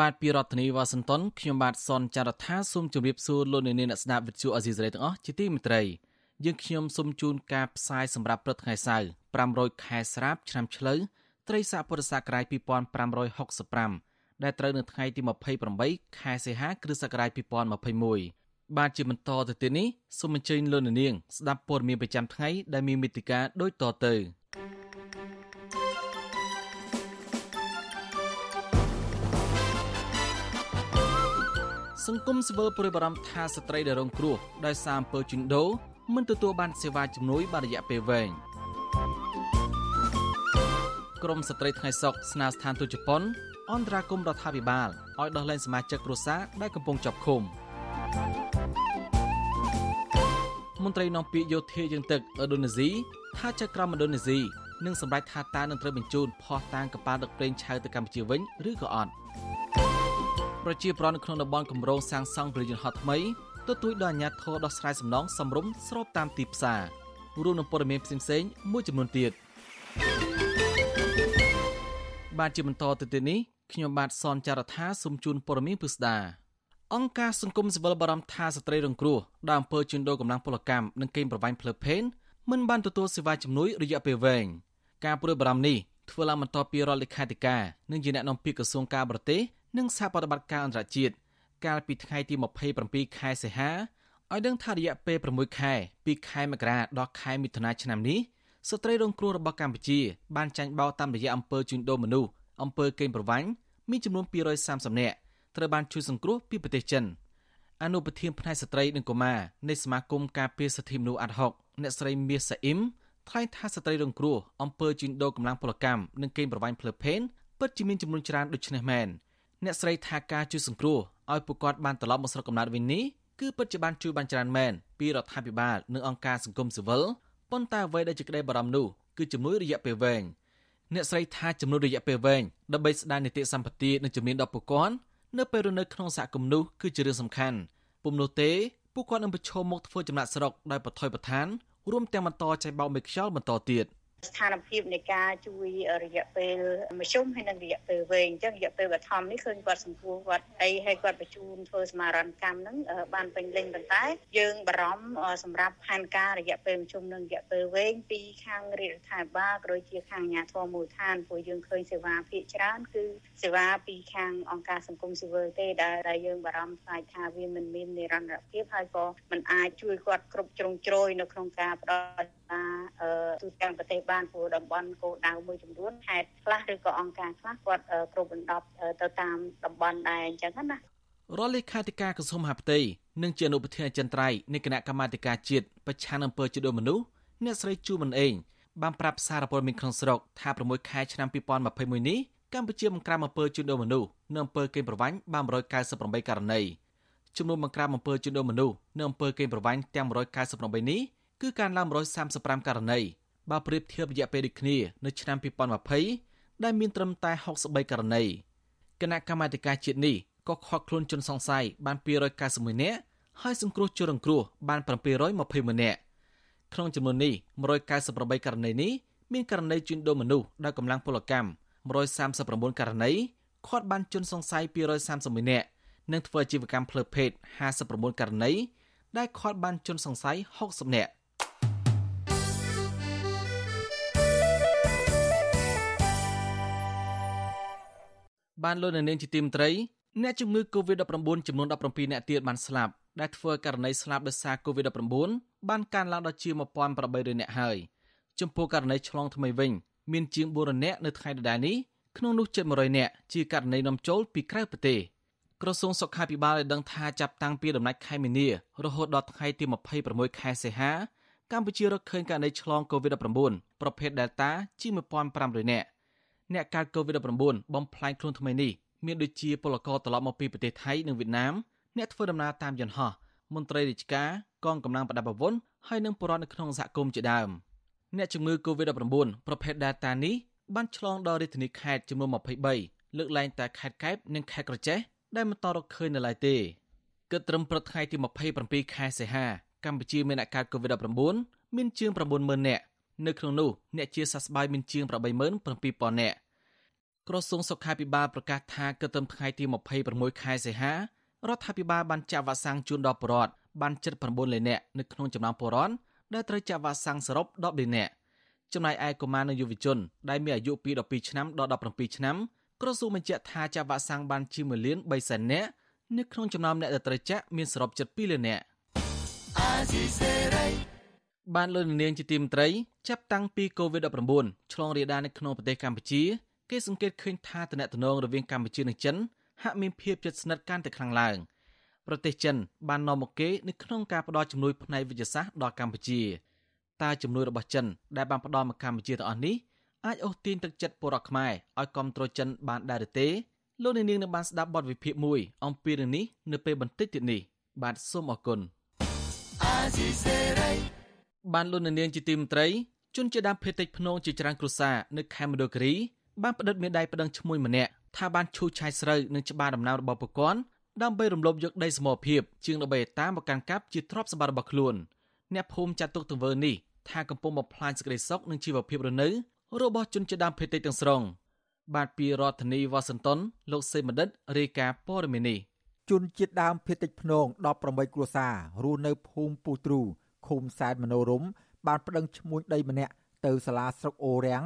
បាទពីរដ្ឋធានីវ៉ាស៊ីនតោនខ្ញុំបាទសនចាររថាសូមជម្រាបសួរលោកអ្នកនាងអ្នកស្ដាប់វិទ្យុអេស៊ីសរ៉ៃទាំងអស់ជាទីមេត្រីយើងខ្ញុំសូមជូនការផ្សាយសម្រាប់ព្រឹកថ្ងៃសៅរ៍500ខែស្រាបឆ្នាំឆ្លូវត្រីស័កពុរសករាជ2565ដែលត្រូវនៅថ្ងៃទី28ខែសីហាគ្រិស្តសករាជ2021បាទជាបន្តទៅទៀតនេះសូមអញ្ជើញលោកអ្នកនាងស្ដាប់ព័ត៌មានប្រចាំថ្ងៃដែលមានមេតិការដូចតទៅ សង្គមស៊ីវិលព្រួយបារម្ភថាស្ត្រីដែលរងគ្រោះដោយសារអំពើជួញដូរមិនទទួលបានសេវាជំនួយបានរយៈពេលវែងក្រមស្ត្រីថ្ងៃសុកស្នើស្ថានទូតជប៉ុនអន្តរាគមរដ្ឋាភិបាលឲ្យដោះលែងសមាជិកគ្រួសារដែលកំពុងជាប់ឃុំមន្ត្រីនាំពាក្យយោធាយើងទឹកឥណ្ឌូនេស៊ីថាចៅក្រមឥណ្ឌូនេស៊ីនឹងសម្រេចថាតើនឹងត្រូវបញ្ជូនផោះតាងកប៉ាល់ដឹកប្រេងឆៅទៅកម្ពុជាវិញឬក៏អត់ ប្រជាប្រដ្ឋនៅក្នុងតំបន់គម្រោងសាងសង់ពលយន្តហោះថ្មីទទូចដល់អាជ្ញាធរដោះស្រាយសំណងសំរុំស្របតាមទីផ្សាររួមនឹងព័ត៌មានផ្សេងៗមួយចំនួនទៀតបាទជាបន្តទៅទៀតនេះខ្ញុំបាទសនចាររថាសូមជូនព័ត៌មានពិស្ដាអង្គការសង្គមស៊ីវិលបារម្ភថាស្ត្រីរងគ្រោះដោយអំពើជួញដូរកម្លាំងពលកម្មនិងកេងប្រវ័ញ្ចផ្លូវភេទមិនបានទទួលសេវាជំនួយរយៈពេលវែងការព្រួយបារម្ភនេះធ្វើឡើងបន្ទាប់ពីរដ្ឋលេខាធិការនិងជាអ្នកនាំពាក្យក្រសួងការបរទេស និងសហប្រតិបត្តិការអន្តរជាតិកាលពីថ្ងៃទី27ខែសីហាឲ្យដឹងថារយៈពេល6ខែពីខែមករាដល់ខែមិថុនាឆ្នាំនេះស្ត្រីរងគ្រោះរបស់កម្ពុជាបានចាញ់បោកតាមរយៈអំពើជួញដូរមនុស្សអំពើកេងប្រវ័ញ្ចមានចំនួន230នាក់ត្រូវបានជួយសង្គ្រោះពីប្រទេសចិនអនុប្រធានផ្នែកស្ត្រីនិងកុមារនៃសមាគមការពារសិទ្ធិមនុស្សអាត់ហុកអ្នកស្រីមាសសាអ៊ីមថ្លែងថាស្ត្រីរងគ្រោះអំពើជួញដូរកម្លាំងពលកម្មនិងកេងប្រវ័ញ្ចផ្លូវភេទពិតជាមានចំនួនច្រើនដូចនេះមែន អ្នកស្រីថាការជួយសង្គ្រោះឲ្យពួកគាត់បានត្រឡប់មកស្រុកកំណើតវិញនេះគឺពិតជាបានជួយបានច្រើនមែនពីរដ្ឋាភិបាលនិងអង្គការសង្គមស៊ីវិលប៉ុន្តែអ្វីដែលជាក្តីបារម្ភនោះគឺជំនួយរយៈពេលវែងអ្នកស្រីថាចំនួនរយៈពេលវែងដើម្បីស្ដារនីតិសម្បទានិងជំនាញដល់ពួកគាត់នៅពេលរស់នៅក្នុងសហគមន៍នោះគឺជារឿងសំខាន់ពុំនោះទេពួកគាត់នឹងប្រឈមមុខធ្វើចំណាក់ស្រុកដោយបថុយប្រឋានរួមទាំងបន្តចៃបោកមេខ្យល់បន្តទៀត។ ស្ថានភាពនៃការជួយរយៈពេលមធ្យមហើយនិងរយៈពេលវែងអញ្ចឹងរយៈពេលបឋមនេះឃើញគាត់សម្ពោធគាត់អីហើយគាត់បញ្ជូនធ្វើសមារណកម្មហ្នឹងបានពេញលេញប៉ុន្តែយើងបារម្ភសម្រាប់ផែនការរយៈពេលមធ្យមនិងរយៈពេលវែងពីខាងរាជរដ្ឋាភិបាលក៏ដូចជាខាងអាជ្ញាធរមូលដ្ឋានព្រោះយើងឃើញសេវាភាគច្រើនគឺសេវាពីខាងអង្គការសង្គមស៊ីវិលទេដែលដែលយើងបារម្ភខ្លាចថាវាមិនមាននិរន្តរភាពហើយក៏មិនអាចជួយគាត់គ្រប់ជ្រុងជ្រោយនៅក្នុងការផ្ដល់ទូទាំងប្រទេសបានព្រោះតំបន់គោលដៅមួយចំនួនខេត្តខ្លះឬក៏អង្គការខ្លះគាត់គ្រប់បណ្ដប់ទៅតាមតំបន់ដែរអញ្ចឹងណារដ្ឋលេខាធិការក្រសួងមហាផ្ទៃនិងជាអនុប្រធានអចិន្ត្រៃយ៍នៃគណៈកម្មាធិការជាតិប្រឆាំងអំពើជួញដូរមនុស្សអ្នកស្រីជួមិនអេងបានប្រាប់សារព័ត៌មានក្នុងស្រុកថា6ខែឆ្នាំ2021នេះកម្ពុជាបង្ក្រាបអំពើជួញដូរមនុស្សនិងអំពើកេងប្រវ័ញ្ចបាន198ករណីចំនួនបង្ក្រាបអំពើជួញដូរមនុស្សនិងអំពើកេងប្រវ័ញ្ចទាំង198នេះគឺកើនឡើង135ករណី បើប្រៀបធៀបរយៈពេលដូចគ្នានៅឆ្នាំ2020ដែលមានត្រឹមតែ63ករណីគណៈកម្មាធិការជាតិនេះក៏ខកខ្លួនជនសង្ស័យបាន291នាក់ហើយសង្គ្រោះជនរងគ្រោះបាន721នាក់ក្នុងចំនួននេះ198ករណីនេះមានករណីជួញដូរមនុស្សដោយកម្លាំងពលកម្ម139ករណីខាត់បានជនសង្ស័យ231នាក់និងធ្វើអាជីវកម្មផ្លូវភេទ59ករណីដែលខាត់បានជនសង្ស័យ60នាក់ បានលោកនាងជាទីមត្រីអ្នកជំងឺ Covid-19 ចំនួន17អ្នកទៀតបានស្លាប់ដែលធ្វើករណីស្លាប់ដោយសារ Covid-19 បានកើនឡើងដល់ជាង1800អ្នកហើយចំពោះករណីឆ្លងថ្មីវិញមានជាង400អ្នកនៅថ្ងៃដដែលនេះក្នុងនោះជិត100អ្នកជាករណីនាំចូលពីក្រៅប្រទេសក្រសួងសុខាភិបាលបានដឹងថាចាប់តាំងពីដំណាច់ខែមីនារហូតដល់ថ្ងៃទី26ខែសីហាកម្ពុជារកឃើញករណីឆ្លង Covid-19 ប្រភេទ Delta ជាង1500នាក់ អ្នកកើត COVID-19 បំផ្លាញខ្លួនថ្មីនេះមានដូចជាពលករត្រឡប់មកពីប្រទេសថៃនិងវៀតណាមអ្នកធ្វើដំណើរតាមយន្តហោះមន្ត្រីរាជការកងកម្លាំងប្រដាប់អាវុធហើយនិងពលរដ្ឋនៅក្នុងសហគមន៍ជាដើមអ្នកជំងឺ Covid-19 ប្រភេទ Delta នេះបានឆ្លងដល់រាជធានីខេត្តចំនួន23លើកលែងតែខេត្តកែបនិងខេត្តក្រចេះដែលមិនតរកឃើញនៅឡើយទេគិតត្រឹមព្រឹកថ្ងៃទី27ខែសីហាកម្ពុជាមានអ្នកកើត Covid-19 មានជាង90000នាក់ នៅក្នុងនោះអ្នកជាសះស្បើយមានជាង87000នាក់ក្រសួងសុខាភិបាលប្រកាសថាគិតត្រឹមថ្ងៃទី26ខែសីហារដ្ឋាភិបាលបានចាក់វ៉ាក់សាំងជូនដល់ប្រជាពលរដ្ឋបានជិត9លាននាក់នៅក្នុងចំណោមពលរដ្ឋដែលត្រូវចាក់វ៉ាក់សាំងសរុប10លាននាក់ចំណែកឯកុមារនិងយុវជនដែលមានអាយុពី12ឆ្នាំដល់17ឆ្នាំក្រសួងបញ្ជាក់ថាចាក់វ៉ាក់សាំងបានជាង1លាន3សែននាក់នៅក្នុងចំណោមអ្នកដែលត្រូវចាក់មានសរុបជិត2លាននាក់ បានលើនាងជាទីមត្រីចាប់តាំងពី COVID-19 ឆ្លងរាលដាលនៅក្នុងប្រទេសកម្ពុជាគេសង្កេតឃើញថាតំណែងរវាងកម្ពុជានិងចិនហាក់មានភាពជិតស្និទ្ធកាន់តែខ្លាំងឡើងប្រទេសចិនបាននាំមកគេនៅក្នុងការផ្តល់ជំនួយផ្នែកវិទ្យាសាស្ត្រដល់កម្ពុជាតើជំនួយរបស់ចិនដែលបានផ្តល់មកកម្ពុជាទាំងអស់នេះអាចអូសទាញទឹកចិត្តពលរដ្ឋខ្មែរឲ្យគ្រប់គ្រងចិនបានដែរឬទេលោកនាងនឹងបានស្ដាប់បទវិភាគមួយអំពីរឿងនេះនៅពេលបន្តិចទៀតនេះបាទសូមអរគុណ បានលោកនាងជាទីមត្រីជនជាដើមភេតិចភ្នងជាច្រើនគ្រួសារនៅខេមរៈគិរីបានផ្តិតមេដៃប្តឹងឈ្មោះម្នាក់ថាបានឈូសឆាយស្រូវនិងច្បារដំណាំរបស់ប្រព័ន្ធដើម្បីរំលោភយកដីសមរភាពជាង13ហិកតាមកកាន់កាប់ជាទ្រព្យសម្បត្តិរបស់ខ្លួនអ្នកភូមិចាត់ទុកទង្វើនេះថាកំពុងបំផ្លាញសេចក្តីសុខនិងជីវភាពរស់នៅរបស់ជនជាតិដើមភាគតិចទាំងស្រុងបាទពីរដ្ឋធានីវ៉ាស៊ីនតោនលោកសេមណ្ឌិតរាយការណ៍ព័ត៌មាននេះជនជាតិដើមភាគតិចភ្នង18គ្រួសាររស់នៅភូមិពូទ្រូ ឃុំសែនមនោរមបានប្តឹងឈ្មោះដីម្នាក់ទៅសាលាស្រុកអូរាំង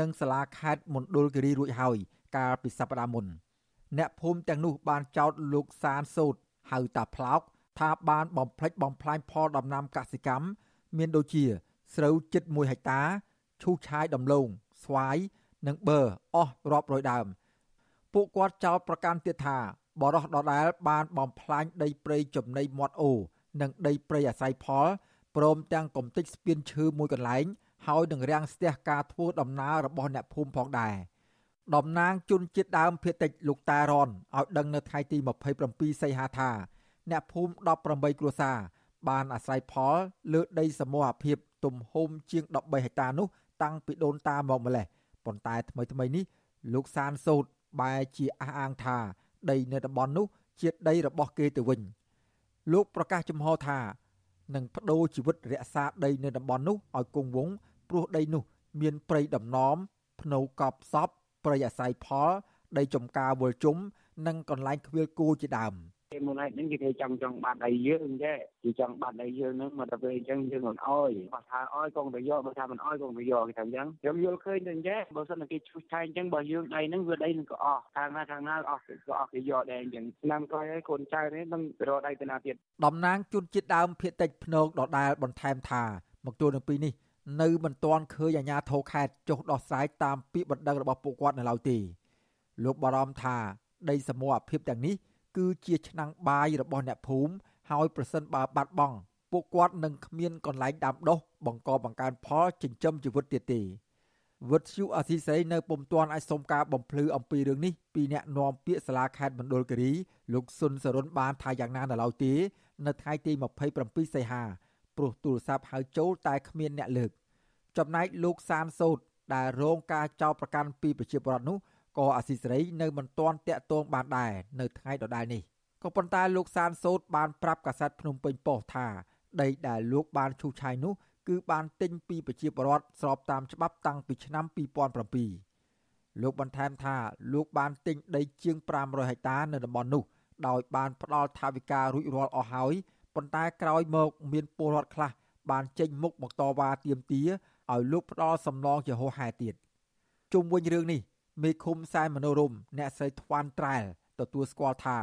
និងសាលាខេត្តមណ្ឌលគិរីរួចហើយកាលពីសប្តាហ៍មុនអ្នកភូមិទាំងនោះបានចោទលោកសានសូតហៅតាផ្លោកថាបានបំផ្លិចបំផ្លាញផលដំណាំកសិកម្មមានដូចជា ស្រូវជិត1ហិកតាឈូសឆាយដំឡូងស្វាយនិងបឺអស់រាប់រយដើមពួកគាត់ចោទប្រកាន់ទៀតថាបរោះដដែលបានបំផ្លាញដីព្រៃចំណីមាត់អូនិងដីព្រៃអាស្រ័យផល ព្រមទាំងកំទេចស្ពានឈើមួយកន្លែងហើយនឹងរាំងស្ទះការធ្វើដំណើររបស់អ្នកភូមិផងដែរតំណាងជនជាតិដើមភៀតតិចលោកតារនឲ្យដឹងនៅថ្ងៃទី27សីហាថាអ្នកភូមិ18គ្រួសារបានអាស្រ័យផលលើដីសមរភាពទំហំជាង13ហិកតានោះតាំងពីដូនតាមកម្លេះប៉ុន្តែថ្មីថ្មីនេះលោកសានសោតបែរជាអះអាងថាដីនៅតំបន់នោះជាដីរបស់គេទៅវិញលោកប្រកាសចំហថា នឹងបដូរជីវិតរក្សាដីនៅតំបន់នោះឲ្យគង់វង្សព្រោះដីនោះ មានព្រៃដំណំភ្នៅកប់សពព្រៃអាស្រ័យផល ដីចំការវល់ជុំនិងកន្លែងខ្វៀលគោជាដើម។ គេមុនហ្នឹងគេគេចង់ចង់បាត់ឲ្យយើងទេគេចង់បាត់ឲ្យយើងហ្នឹងមកដល់ពេលអញ្ចឹងយើងមិនអោយគាត់ថាអោយកងទៅយកបើថាមិនអោយកងទៅយកគេថាអញ្ចឹងខ្ញុំយល់ឃើញទៅអញ្ចឹងបើសិនតែគេឈូសឆាយអញ្ចឹងបើយើងដៃហ្នឹងវាដីនឹងក៏អស់ខាងណាខាងណាអស់ក៏អស់គេយកដែរអញ្ចឹងឆ្នាំក្រោយហើយកូនចៅនេះនឹងរកដៃទៅណាទៀតតំណាងជនជាតិដើមភៀតតិចភ្នងដដែលបន្ថែមថាមកទល់នឹងពេលនេះនៅមិនទាន់ឃើញអាជ្ញាធរខេត្តចុះដោះស្រាយតាមពាក្យបណ្ដឹងរបស់ពួកគាត់នៅឡើយទេលោកបារម្ភថាដីសមរភាពទាំងនេះ គឺជាឆ្នាំងបាយរបស់អ្នកភូមិហើយប្រសិនបើបាត់បង់ពួកគាត់នឹងគ្មានកន្លែងដាំដុះបង្កបង្កើនផលចិញ្ចឹមជីវិតទៀតទេវុទ្ធុអសីសេនៅពុំទាន់អាចសុំការបំភ្លឺអំពីរឿងនេះពីអ្នកនាំពាក្យសាលាខេត្តមណ្ឌលគិរីលោកស៊ុនសរុនបានថាយ៉ាងណានៅឡើយទេនៅថ្ងៃទី27សីហាព្រោះទូរស័ព្ទហៅចូលតែគ្មានអ្នកលើក ចំណែកលោកសានសោតដែលរងការចោទប្រកាន់ពីប្រជាពលរដ្ឋនោះ ក៏អាស៊ីសេរីនៅមិនទាន់តាក់ទងបានដែរនៅថ្ងៃដដែលនេះក៏ប៉ុន្តែលោកសានសូតបានប្រាប់កាសែតភ្នំពេញប៉ុស្តិ៍ថាដីដែលលោកបានឈូសឆាយនោះគឺបានទិញពីប្រជាពលរដ្ឋស្របតាមច្បាប់តាំងពីឆ្នាំ2007លោកបន្ថែមថាលោកបានទិញដីជាង500ហិកតានៅតំបន់នោះ ដោយបានផ្ដល់ថវិការួចរាល់អស់ហើយប៉ុន្តែក្រោយមកមានពលរដ្ឋខ្លះបានចេញមុខមកតវ៉ាទាមទារឲ្យលោកផ្ដល់សំណងជាហោហែទៀតជុំវិញរឿងនេះ មេឃុំសែនមនោរមអ្នកស្រីថ្វាន់ត្រែលទទួលស្គាល់ថា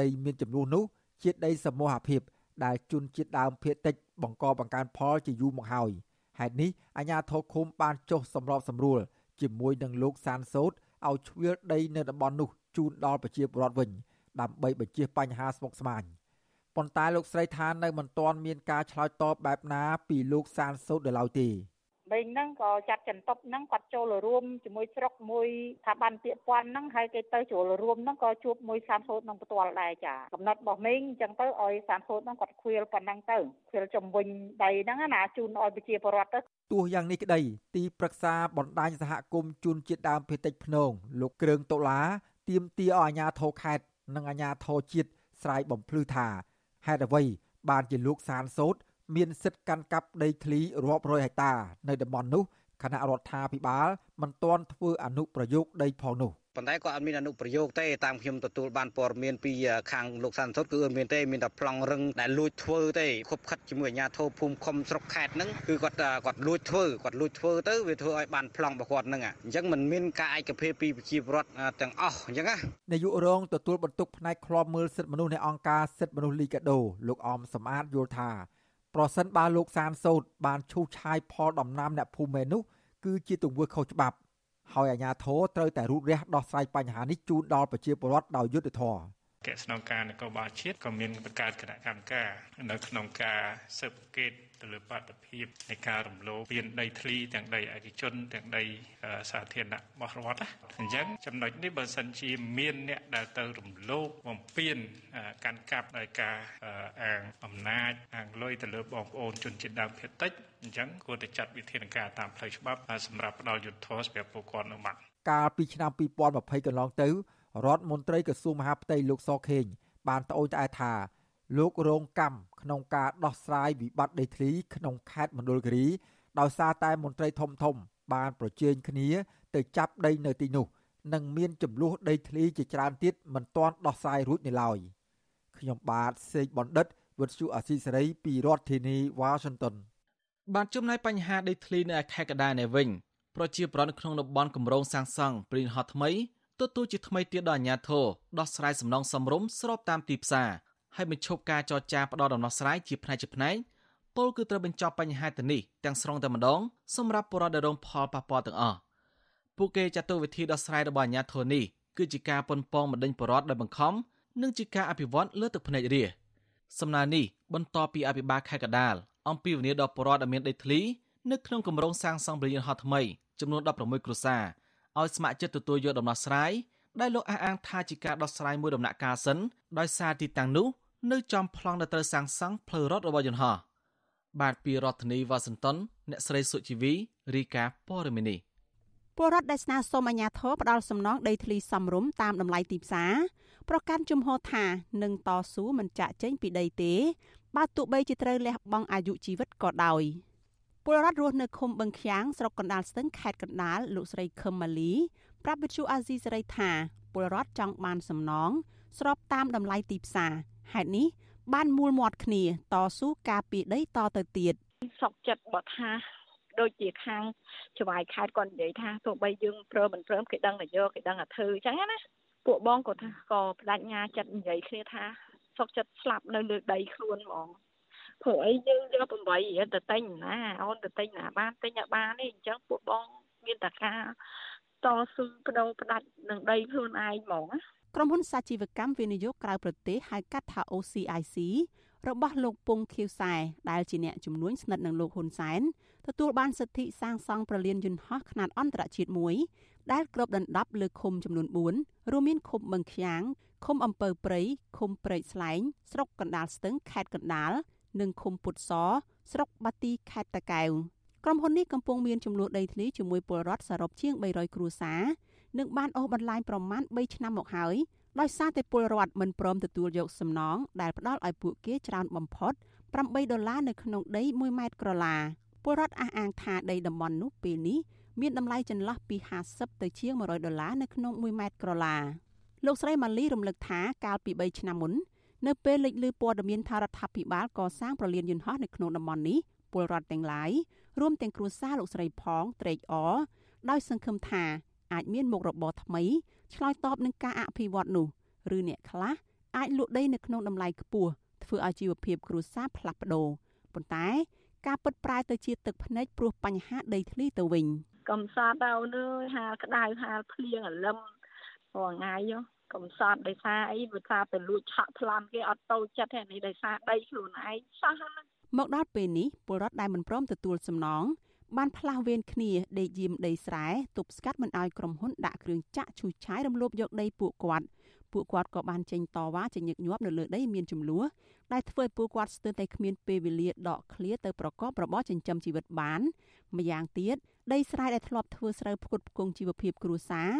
ដីមានចំនួននោះជាដីសមូហភាព ដែលជនជាតិដើមភាគតិច បង្កបង្កើនផលជាយូរមកហើយហេតុនេះអាជ្ញាធរឃុំបានចុះសម្របសម្រួលជាមួយនឹងលោកសានសោតឲ្យជ្រៀលដីនៅតំបន់នោះជូនដល់ប្រជាពលរដ្ឋវិញដើម្បីបញ្ជៀសបញ្ហាស្មុគស្មាញប៉ុន្តែលោកស្រីថានៅមិនទាន់មានការឆ្លើយតបបែបណាពីលោកសានសោតដល់ឡើយទេ វិញហ្នឹងក៏ចាត់ចន្ទប់ហ្នឹងគាត់ចូលរួមជាមួយស្រុកមួយថាបានពាក្យពាន់ហ្នឹងហើយគេទៅចូលរួមហ្នឹងក៏ជួបមួយសាមសូត្រនឹងផ្ទាល់ដែរចាកំណត់របស់មីងអញ្ចឹងទៅឲ្យសាមសូត្រហ្នឹងគាត់ខ្វៀលប៉ុណ្ណឹងទៅខ្វៀលចំវិញដីហ្នឹងណាជូនឲ្យប្រជាពលរដ្ឋទៅទោះយ៉ាងនេះក្តីទីប្រឹក្សាបណ្ដាញសហគមន៍ជួនជាតិដើមភេតិចភ្នងលោកគ្រឿងតុលាទៀមទាឲ្យអាជ្ញាធរខេត្តនិងអាជ្ញាធរជាតិស្រ័យបំភ្លឺថាហេតុអ្វីបានជាលោកសានសោត មានសិទ្ធិកាន់កាប់ដីធ្លីរាប់រយហិកតា នៅតំបន់នោះគណៈរដ្ឋាភិបាលមិនទាន់ធ្វើអនុប្រយោគដីផងនោះប៉ុន្តែក៏អត់មានអនុប្រយោគទេតាមខ្ញុំទទួលបានព័ត៌មានពីខាងលោកសានសុតគឺអត់មានទេមានតែប្លង់រឹងដែលលួចធ្វើទេខົບខិតជាមួយអាជ្ញាធរភូមិឃុំស្រុកខេត្តហ្នឹងគឺគាត់គាត់លួចធ្វើគាត់លួចធ្វើទៅវាធ្វើឲ្យបានប្លង់របស់គាត់ហ្នឹងអញ្ចឹងมันមានការឯកភាពពីប្រជាពលរដ្ឋទាំងអស់អញ្ចឹងណានាយករងទទួលបន្ទុកផ្នែកឃ្លាំមើលសិទ្ធិមនុស្សនៃអង្គការសិទ្ធិមនុស្សលីកាដូលោកអមសំអាតយល់ថា ប្រសិនបើលោកសានសោតបានឈូសឆាយផលដំណាំអ្នកភូមិនោះគឺជាទង្វើខុសច្បាប់ហើយអាជ្ញាធរត្រូវតែរូតរះដោះស្រាយបញ្ហានេះជូនដល់ប្រជាពលរដ្ឋដោយយុត្តិធម៌កិច្ចស្នងការនគរបាលជាតិក៏មានបង្កើតគណៈកម្មការនៅក្នុងការស៊ើបអង្កេត ទៅលើបាតុភិបនៃការរំលោភពានដីធ្លីទាំងដីឯកជនទាំងដីសាធារណៈរបស់រដ្ឋអញ្ចឹងចំណុចនេះបើសិនជាមានអ្នកដែលទៅរំលោភបំពានកាន់កាប់ដោយការអាងអំណាចអាងលុយទៅលើបងប្អូនជនជាតិដើមភាគតិចអញ្ចឹងគួរតែចាត់វិធានការតាមផ្លូវច្បាប់សម្រាប់ផ្ដល់យុត្តិធម៌សម្រាប់ពួកគាត់នៅម៉ាត់កាលពីឆ្នាំ2020កន្លងទៅរដ្ឋមន្ត្រីក្រសួងមហាផ្ទៃលោកសខេងបានត្អូញត្អែថា លោករងកម្មក្នុងការដោះស្រាយវិបត្តិដីធ្លីក្នុងខេត្តមណ្ឌលគិរីដោយសារតែមន្ត្រីធំធំ បានប្រជែងគ្នា ទៅចាប់ដីនៅទីនោះនិងមានចំនួនដីធ្លីជាច្រើនទៀតមិនទាន់ដោះស្រាយរួចនៅឡើយខ្ញុំបាទសេកបណ្ឌិតវុទ្ធុអាស៊ីសេរីពីរដ្ឋធានីវ៉ាស៊ីនតោនបានជំនាយបញ្ហាដីធ្លីនៅខេត្តកដានេះវិញប្រជាប្រដ្ឋនៅក្នុងតំបន់គម្រោងសាងសង់ព្រីនហតថ្មីទទួលជាថ្មីទៀតដល់អាជ្ញាធរដោះស្រាយសំណងសំរុំស្របតាមទីផ្សារ ហើយបញ្ឈប់ការចរចាផ្ដល់ដំណោះស្រាយជាផ្នែកជាផ្នែកពលគឺត្រូវបញ្ចប់បញ្ហាទៅនេះទាំងស្រុងតែម្ដងសម្រាប់ពលរដ្ឋដែលរងផលប៉ះពាល់ទាំងអស់ពួកគេចាត់ទុកវិធីដោះស្រាយរបស់អាជ្ញាធរនេះគឺជាការប៉ុនប៉ងបណ្ដេញពលរដ្ឋដោយបង្ខំនិងជាការអភិវឌ្ឍលើទឹកភ្នែករាសំណើនេះបន្តពីអភិបាលខេត្តកដាលអំពីវិនិយោគដល់ពលរដ្ឋដែលមានដីធ្លីនៅក្នុងគម្រោងសាងសង់ប្រលានហោះថ្មីចំនួន16គ្រួសារឲ្យស្ម័គ្រចិត្តទទួលយកដំណោះស្រាយ ដែលលោកអះអាងថាជាការដោះស្រាយមួយដំណាក់កាលសិនដោយសារទីតាំងនោះនៅចំប្លង់ដែលត្រូវសាងសង់ផ្លូវរត់របស់យន្តហោះបាទពីរដ្ឋធានីវ៉ាស៊ីនតោនអ្នកស្រីសុជីវីរីកាព័រមីនីពលរដ្ឋដែលស្នើសុំអាជ្ញាធរផ្ដាល់សំណងដីធ្លីសមរម្យតាមតម្លៃទីផ្សារប្រកាន់ជំហរថានឹងតស៊ូមិនចាក់ចេញពីដីទេបើទោះបីជាត្រូវលះបង់អាយុជីវិតក៏ដោយពលរដ្ឋរស់នៅឃុំបឹងខាំងស្រុកកណ្ដាលស្ទឹងខេត្តកណ្ដាលលោកស្រីខឹមម៉ាលី ប្រាប់វិទ្យុអាស៊ីសេរីថាពលរដ្ឋចង់បានសំណងស្របតាមតម្លៃទីផ្សារហេតុនេះបានមូលមាត់គ្នាតស៊ូការពីដីតទៅទៀតសុកចិត្តបត់ថាដូចជាខាងច្បាយខេត្តគាត់និយាយថាទោះបីយើងព្រមមិនព្រមគេដឹងតែយកគេដឹងតែធ្វើអញ្ចឹងណាពួកបងក៏ថាក៏បដិញ្ញាចិត្តនិយាយគ្នាថាសុកចិត្តស្លាប់នៅលើដីខ្លួនហ្មងព្រោះអីយើងយក8រៀលទៅទិញណាអូនទៅទិញណាបានទិញឲ្យបានទេអញ្ចឹងពួកបងមានតែការ តស៊ូបដូរផ្ដាច់នឹងដីខ្លួនឯងហ្មងណាក្រុមហ៊ុនសាជីវកម្មវិនិយោគក្រៅប្រទេសហៅកាត់ថា OCIC របស់លោកពងខៀវសែដែលជាអ្នកជំនួញស្និទ្ធនឹងលោកហ៊ុនសែនទទួលបានសិទ្ធិសាងសង់ប្រលានយន្តហោះខ្នាតអន្តរជាតិមួយដែលគ្របដណ្ដប់លើឃុំចំនួន4រួមមានឃុំបឹងខ្យាងឃុំអំពើព្រៃឃុំព្រែកស្លែងស្រុកកណ្ដាលស្ទឹងខេត្តកណ្ដាលនិងឃុំពុតសស្រុកបាទីខេត្តតាកែវ ក្រុមហ៊ុននេះកំពុងមានចំនួនដីធ្លីជាមួយពលរដ្ឋសរុបជាង300គ្រួសារនិងបានអូសបន្លាយប្រមាណ3ឆ្នាំមកហើយដោយសារតែពលរដ្ឋមិនព្រមទទួលយកសំណងដែលផ្ដល់ឲ្យពួកគេច្រើនបំផុត8ដុល្លារនៅក្នុងដី1ម៉ែត្រក្រឡាពលរដ្ឋអះអាងថាដីតំបន់នោះពេលនេះមានតម្លៃចន្លោះពី50ទៅជាង100ដុល្លារនៅក្នុង1ម៉ែត្រក្រឡាលោកស្រីម៉ាលីរំលឹកថាកាលពី3ឆ្នាំមុននៅពេលលេចលឺព័ត៌មានថារដ្ឋាភិបាលកសាងប្រលានយន្តហោះនៅក្នុងតំបន់នេះពលរដ្ឋទាំងឡាយ រួមទាំងគ្រួសារលោកស្រីផងត្រេកអរដោយសង្ឃឹមថាអាចមានមុខរបរថ្មីឆ្លើយតបនឹងការអភិវឌ្ឍនោះឬអ្នកខ្លះអាចលក់ដីនៅក្នុងតម្លៃខ្ពស់ធ្វើឲ្យជីវភាពគ្រួសារផ្លាស់ប្ដូរប៉ុន្តែការពិតប្រែទៅជាទឹកភ្នែកព្រោះបញ្ហាដីធ្លីទៅវិញកំសត់ដល់នើហាលក្តៅហាលភ្លៀងអលឹមរាល់ថ្ងៃកំសត់ដោយសារអីវាថាទៅលួចឆក់ប្លន់គេអត់តូចចិត្តទេនេះដោយសារដីខ្លួនឯងសោះ មកដល់ពេលនេះពលរដ្ឋដែលមិនព្រមទទួលសំណងបានផ្លាស់វេនគ្នាដេកយាមដីស្រែទប់ស្កាត់មិនឲ្យក្រុមហ៊ុនដាក់គ្រឿងចាក់ឈូសឆាយរំលោភយកដីពួកគាត់ពួកគាត់ក៏បានចេញតវ៉ាជាញឹកញាប់នៅលើដីមានចំនួនដែលធ្វើឲ្យពួកគាត់ស្ទើរតែគ្មានពេលវេលាដកឃ្លាទៅប្រកបរបរចិញ្ចឹមជីវិតបានម្យ៉ាងទៀតដីស្រែដែលធ្លាប់ធ្វើស្រូវផ្គត់ផ្គង់ជីវភាពគ្រួសារ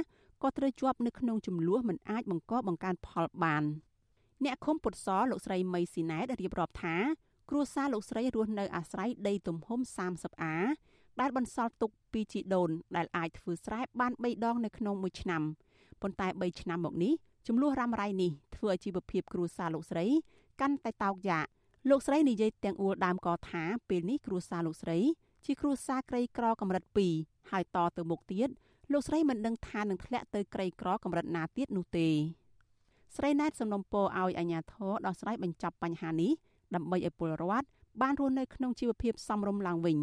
ក៏ត្រូវជាប់នៅក្នុងចំនួនមិនអាចបង្កបង្កើនផលបានអ្នកឃុំពុតសលោកស្រីមីស៊ីណែតរៀបរាប់ថា គ្រួសារលោកស្រីរស់នៅអាស្រ័យដីទំហំ 30អាដែលបន្សល់ទុកពីជីដូន ដែលអាចធ្វើស្រែបាន3ដងនៅក្នុងមួយឆ្នាំប៉ុន្តែ3ឆ្នាំមកនេះចំនួនរ៉ាំរ៉ៃនេះធ្វើឲ្យជីវភាពគ្រួសារលោកស្រី កាន់តែតោកយ៉ាកលោកស្រីនិយាយទាំងអួលដើមកថាពេលនេះគ្រួសារលោកស្រីជាគ្រួសារក្រីក្រកម្រិត2ហើយតទៅមុខទៀតលោកស្រីមិនដឹងថានឹងធ្លាក់ទៅក្រីក្រកម្រិតណាទៀតនោះទេស្រីណែតសំណុំពរឲ្យអាជ្ញាធរដោះស្រាយបញ្ចប់បញ្ហានេះ ដើម្បីឲ្យពលរដ្ឋបានរស់នៅក្នុងជីវភាពសមរម្យឡើងវិញ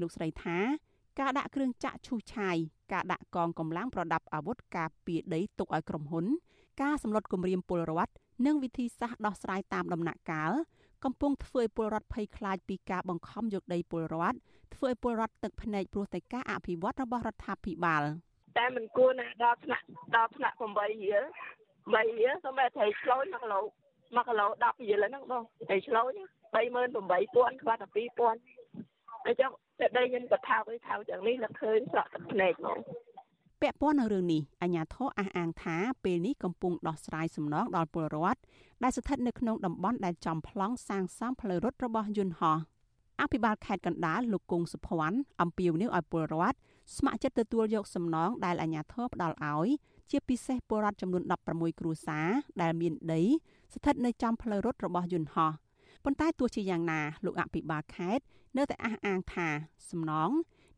លោកស្រីថា ការដាក់គ្រឿងចាក់ឈូសឆាយការដាក់កងកម្លាំងប្រដាប់អាវុធការពារដីទុកឲ្យក្រុមហ៊ុន ការសម្លុតគម្រាមពលរដ្ឋនិងវិធីសាស្ត្រដោះស្រាយតាមដំណាក់កាលកំពុងធ្វើឲ្យពលរដ្ឋភ័យខ្លាចពីការបង្ខំយកដីពលរដ្ឋធ្វើឲ្យពលរដ្ឋទឹកភ្នែកព្រោះតែការអភិវឌ្ឍរបស់រដ្ឋាភិបាលតែមិនគួរណាដល់ថ្នាក់ដល់ថ្នាក់8រៀល3រៀលសូម្បីត្រីឆ្លូច1គីឡូ 1គីឡូ10រៀលហ្នឹងបងត្រីឆ្លូច38000ខ្វះតែ2000អញ្ចឹងតែដីខ្ញុំក៏ថោកឯថោកយ៉ាងនេះលើឃើញស្រក់ទឹកភ្នែកហ្មងពាក់ព័ន្ធនឹងរឿងនេះអាជ្ញាធរអះអាងថាពេលនេះកំពុងដោះស្រាយសំណងដល់ពលរដ្ឋដែលស្ថិតនៅក្នុងតំបន់ដែលចំប្លង់សាងសង់ផ្លូវរត់របស់យន្តហោះអភិបាលខេត្តកណ្ដាលលោកគង់សុភ័ណ្ឌអំពាវនាវឲ្យពលរដ្ឋស្ម័គ្រចិត្តទទួលយកសំណងដែលអាជ្ញាធរផ្ដល់ឲ្យ ជាពិសេសពលរដ្ឋចំនួន16គ្រួសារដែលមានដីស្ថិតនៅចំផ្លូវរត់របស់យន្តហោះប៉ុន្តែទោះជាយ៉ាងណាលោកអភិបាលខេត្តនៅតែអះអាងថាសំណង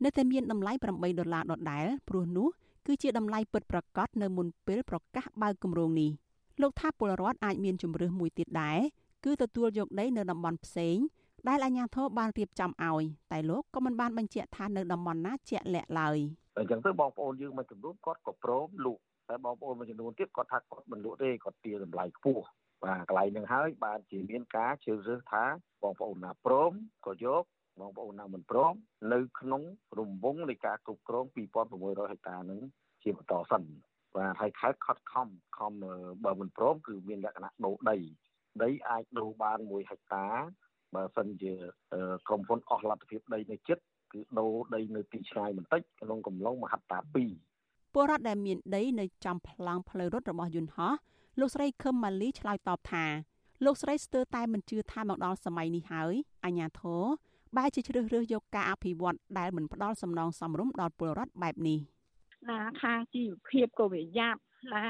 នៅតែមានតម្លៃ8ដុល្លារដដែលព្រោះនោះគឺជាតម្លៃពិតប្រាកដនៅមុនពេលប្រកាសបើកគម្រោងនេះលោកថាពលរដ្ឋអាចមានជំរើសមួយទៀតដែរគឺទទួលយកដីនៅតំបន់ផ្សេងដែលអាជ្ញាធរបានរៀបចំឲ្យតែលោកក៏មិនបានបញ្ជាក់ថានៅតំបន់ណាជាក់លាក់ឡើយអញ្ចឹងទៅបងប្អូនយើងមួយចំនួនគាត់ក៏ព្រមលក់ តែបងប្អូនមួយចំនួនទៀតគាត់ថាគាត់មិនលក់ទេគាត់ទារតម្លៃខ្ពស់បាទកន្លែងនឹងហើយបានជាមានការជឿរើសថាបងប្អូនណាព្រមក៏យកបងប្អូនណាមិនព្រមនៅ ក្នុងរង្វង់នៃការគ្រប់គ្រង2600ហិកតានឹងជាបន្តសិនបាទហើយខេត្តខត់ខំខំបើមិនព្រមគឺមានលក្ខណៈដូរដី ដីអាចដូរបាន1ហិកតាបើសិនជាក្រុមហ៊ុនអស់លទ្ធភាពដីនៅចិត្តគឺដូរដីនៅទីឆ្ងាយបន្តិចក្នុងកំឡុងមហត្តា2 ពលរដ្ឋដែលមានដីនៅចំប្លង់ផ្លូវរត់របស់យន្តហោះលោកស្រីខឹមម៉ាលីឆ្លើយតបថាលោកស្រីស្ទើរតែមិនជឿថាមកដល់សម័យនេះហើយអញ្ញាធរបែរជាជ្រើសរើសយកការអភិវឌ្ឍដែលមិនផ្ដល់សំណងសមរម្យដល់ពលរដ្ឋបែបនេះណាខាងជីវភាពក៏វាយ៉ាប់ណា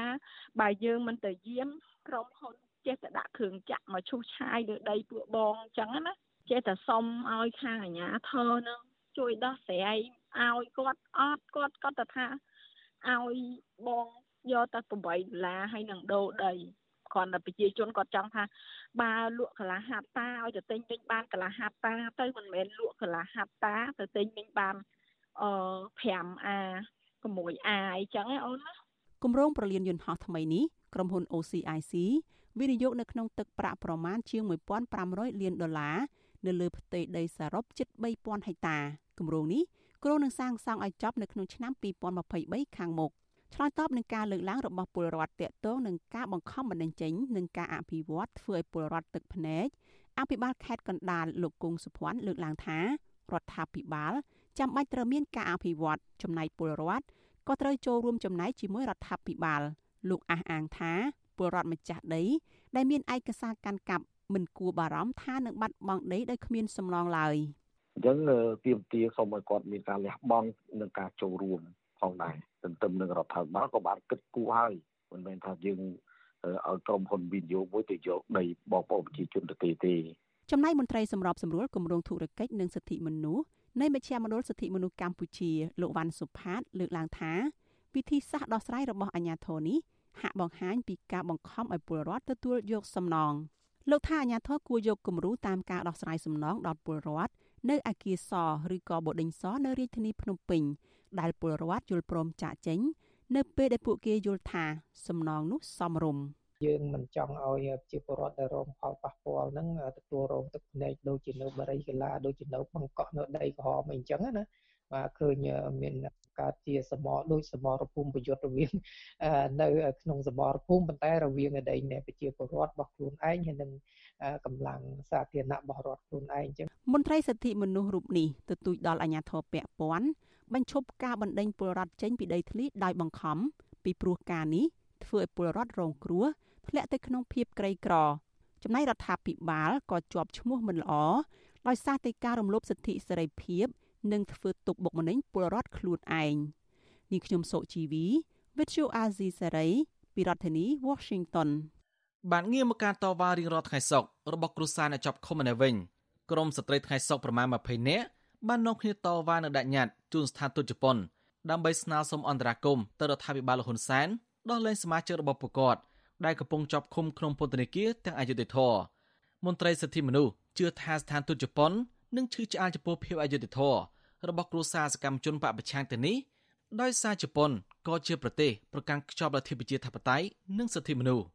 បើយើងមិនទៅយាមក្រុមហ៊ុនចេះតែដាក់គ្រឿងចាក់មកឈូសឆាយលើដីពួកបងអញ្ចឹងណាចេះតែសុំឲ្យខាងអាជ្ញាធរនឹងជួយដោះស្រាយឲ្យគាត់អត់គាត់គាត់ទៅថា ឲ្យបងយកតែ8ដុល្លារហើយនឹងដូរដីគ្រាន់តែប្រជាជនគាត់ចង់ថាបើលក់កន្លះហាត់តាឲ្យទៅទិញវិញបានកន្លះហាត់តាទៅមិនមែនលក់កន្លះហាត់តាទៅទិញវិញបានអឺ 5A 6A អីចឹងឯអូនណាគម្រោងប្រលានយន្តហោះថ្មីនេះក្រុមហ៊ុន OCIC វិនិយោគនៅក្នុងទឹកប្រាក់ប្រមាណជាង1500លានដុល្លារនៅលើផ្ទៃដីសរុបជិត3000ហិកតាគម្រោងនេះ គ្រោងនឹងសាងសង់ឲ្យចប់នៅក្នុងឆ្នាំ2023ខាងមុខឆ្លើយតបនឹងការលើកឡើងរបស់ពលរដ្ឋតាក់ទងនឹងការបង្ខំបណ្ដឹងចេញនិងការអភិវឌ្ឍធ្វើឲ្យពលរដ្ឋទឹកភ្នែកអភិបាលខេត្តកណ្ដាលលោកគង់សុភ័ណ្ឌលើកឡើងថារដ្ឋាភិបាលចាំបាច់ត្រូវមានការអភិវឌ្ឍចំណែកពលរដ្ឋក៏ត្រូវចូលរួមចំណែកជាមួយរដ្ឋាភិបាលលោកអះអាងថាពលរដ្ឋម្ចាស់ដី ដែលមានឯកសារកាន់កាប់មិនគួរបារម្ភថានឹងបាត់បង់ដីដោយគ្មានសំណងឡើយ អញ្ចឹងទាមទារសូមឲ្យគាត់មានការលះបង់និងការចូលរួមផងដែរទន្ទឹមនឹងរដ្ឋាភិបាលក៏បានគិតគូរហើយមិនមែនថាយើងឲ្យក្រុមហ៊ុនវិនិយោគមួយទៅយកដីបងប្អូនប្រជាជនទៅទេទេចំណែកមន្ត្រីសម្របសម្រួលគម្រោងធុរកិច្ចនិងសិទ្ធិមនុស្សនៃមជ្ឈមណ្ឌលសិទ្ធិមនុស្សកម្ពុជាលោកវ៉ាន់សុផាតលើកឡើងថាវិធីសាស្ត្រដោះស្រាយរបស់អាជ្ញាធរនេះហាក់បង្ហាញពីការបង្ខំឲ្យពលរដ្ឋទទួលយកសំណងលោកថាអាជ្ញាធរគួរយកគំរូតាមការដោះស្រាយសំណងដល់ពលរដ្ឋ នៅអាគារសឬក៏បដិញសនៅរាជធានីភ្នំពេញដែលពលរដ្ឋយល់ព្រមចាក់ចេញ នៅពេលដែលពួកគេយល់ថាសំណងនោះសមរម្យយើងមិនចង់ឲ្យប្រជាពលរដ្ឋដែលរងផលប៉ះពាល់ហ្នឹងទទួលរងទឹកភ្នែកដូចជានៅបរិយាកាសដូចជានៅបង្កក់នៅដីក្រហមអីចឹងណាបាទឃើញមាន កើតជាសមរដូចសមរភូមិប្រយុទ្ធរវាងនៅក្នុងសមរភូមិប៉ុន្តែរវាងអតីតប្រជាពលរដ្ឋរបស់ខ្លួនឯងហើយនឹងកម្លាំងសាធារណៈរបស់រដ្ឋខ្លួនឯងអញ្ចឹងមន្ត្រីសិទ្ធិមនុស្សរូបនេះទទូចដល់អាជ្ញាធរពាក់ព័ន្ធបញ្ឈប់ការបណ្តេញពលរដ្ឋចេញពីដីធ្លីដោយបង្ខំពីព្រោះការនេះធ្វើឲ្យពលរដ្ឋរងគ្រោះធ្លាក់ទៅក្នុងភាពក្រីក្រចំណែករដ្ឋាភិបាលក៏ជាប់ឈ្មោះមិនល្អដោយសារតែការរំលោភសិទ្ធិសេរីភាព និងធ្វើទុកបុកម្នេញពលរដ្ឋខ្លួនឯងនេះខ្ញុំសុជីវី Virtual Azizi Saray ពីរដ្ឋធានី Washington បានងារមកការតវ៉ារៀងរាល់ថ្ងៃសុក្ររបស់គ្រួសារអ្នកជាប់ឃុំនៅវិញក្រមស្ត្រីថ្ងៃសុក្រប្រមាណ20នាក់បាននាំគ្នាតវ៉ានៅដាក់ញត្តិជូនស្ថានទូតជប៉ុនដើម្បីស្នើសុំអន្តរាគមន៍ទៅរដ្ឋាភិបាលលហ៊ុនសែនដោះលែងសមាជិករបស់ពួកគាត់ដែលកំពុងជាប់ឃុំក្នុងពន្ធនាគារទាំងអយុធធរមន្ត្រីសិទ្ធិមនុស្សជឿថាស្ថានទូតជប៉ុន នឹងឈឺឆ្អាលចំពោះភាពអយុត្តិធម៌របស់គ្រួសារសកម្មជនបពប្រឆាំងទៅនេះដោយសារជប៉ុនក៏ជាប្រទេសប្រកាន់ខ្ជាប់លទ្ធិប្រជាធិបតេយ្យនិងសិទ្ធិមនុស្ស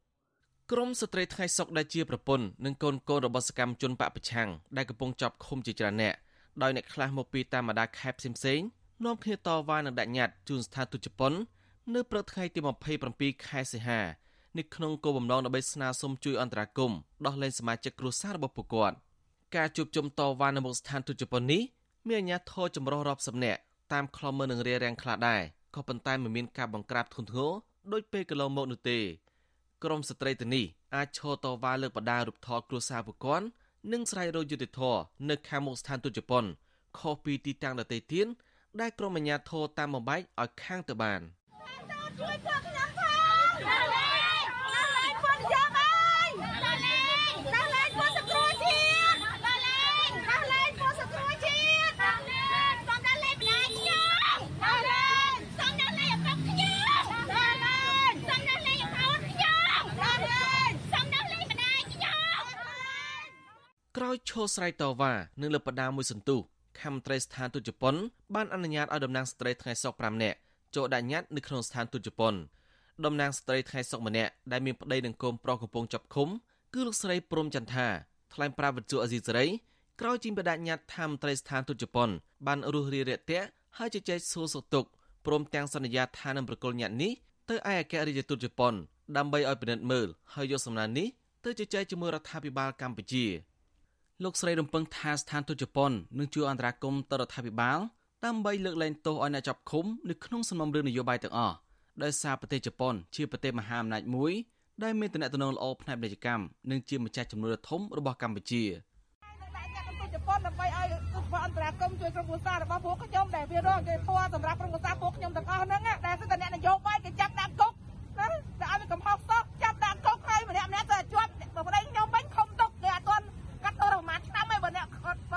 ក្រមស្ត្រីថ្ងៃសុកដែលជាប្រពន្ធនិងកូនកូនរបស់សកម្មជនបពប្រឆាំងដែលកំពុងចាប់ឃុំជាច្រើនអ្នកដោយអ្នកខ្លះមកពីតាមបណ្ដាខេត្តផ្សេងៗនាំគ្នាតវ៉ានឹងដាក់ញត្តិជូនស្ថានទូតជប៉ុននៅព្រឹកថ្ងៃទី27ខែសីហានៅក្នុងគោលបំណងដើម្បីស្នើសុំជួយអន្តរាគមន៍ដោះលែងសមាជិកគ្រួសាររបស់ពួកគាត់ ការជួបជុំតវ៉ានៅមុខស្ថានទូតជប៉ុននេះមានអាជ្ញាធរចម្រុះរាប់សិបនាក់តាមខ្លំមើលនឹងរារាំងខ្លះដែរក៏ប៉ុន្តែមិនមានការបង្ក្រាបធ្ងន់ធ្ងរដូចពេលកន្លងមកនោះទេក្រមស្ត្រីទៅនេះអាចឈរតវ៉ាលើកបដារូបថតគ្រួសារពួកគាត់និងស្រែករោគយុតិធធនៅខាងមុខស្ថានទូតជប៉ុនខុសពីទីតាំងដទៃទៀតដែលក្រមអាជ្ញាធរតាមបំបែកឲ្យខាងទៅបានជួយពួកខ្ញុំផង ក្រោយឈោស្រ័យតវ៉ានឹងលើបដាមួយសន្ទុះខមត្រីស្ថានទូតជប៉ុនបានអនុញ្ញាតឲ្យតំណាងស្ត្រីថ្ងៃសុក5នាក់ចូលដាក់ញត្តិនៅក្នុងស្ថានទូតជប៉ុនតំណាងស្ត្រីថ្ងៃសុកម្នាក់ដែលមានប្តីនឹងកូនប្រុសកំពុងចាប់ឃុំគឺលោកស្រីព្រំចន្ទថាថ្លែងប្រាប់វិទ្យុអេស៊ីសេរីក្រោយជាបដញ្ញាតថាមន្ត្រីស្ថានទូតជប៉ុនបានរុះរារាក់ទាក់ហើយជជែកសួរសុខទុក្ខព្រមទាំងសន្យាថានឹងប្រគល់ញត្តិនេះទៅឯអគ្គរដ្ឋទូតជប៉ុនដើម្បីឲ្យពិនិត្យមើលហើយយកសំណើនេះទៅជជែកជាមួយរដ្ឋាភិបាលកម្ពុជា លោកស្រីរំពឹងថាស្ថានទូតជប៉ុននឹងជួយអន្តរាគមន៍ទៅរដ្ឋាភិបាលដើម្បីលើកលែងទោសឲ្យអ្នកចាប់ឃុំនៅក្នុងសំណុំរឿងនយោបាយទាំងអស់ដោយសារប្រទេសជប៉ុនជាប្រទេសមហាអំណាចមួយដែលមានទំនាក់ទំនងល្អផ្នែកពាណិជ្ជកម្មនិងជាម្ចាស់ចំនួនធំរបស់កម្ពុជាជប៉ុនដើម្បីឲ្យពួកអន្តរាគមជួយក្រុមគ្រួសាររបស់ពួកខ្ញុំដែលវារងគេធွာសម្រាប់ក្រុមគ្រួសារពួកខ្ញុំទាំងអស់ហ្នឹងដែលសិទ្ធិអ្នកនយោបាយគេចាប់ដាក់គុកណាតែឲ្យវាកំហុសសោះចាប់ដាក់គុកហើយម្នាក់ម្នាក់ទៅជាប់ប្តីខ្ញុំវិញខំទុកគេអត់ទាន់កាត់ទោសប្រហែលឆ្នាំឯងបើអ្នក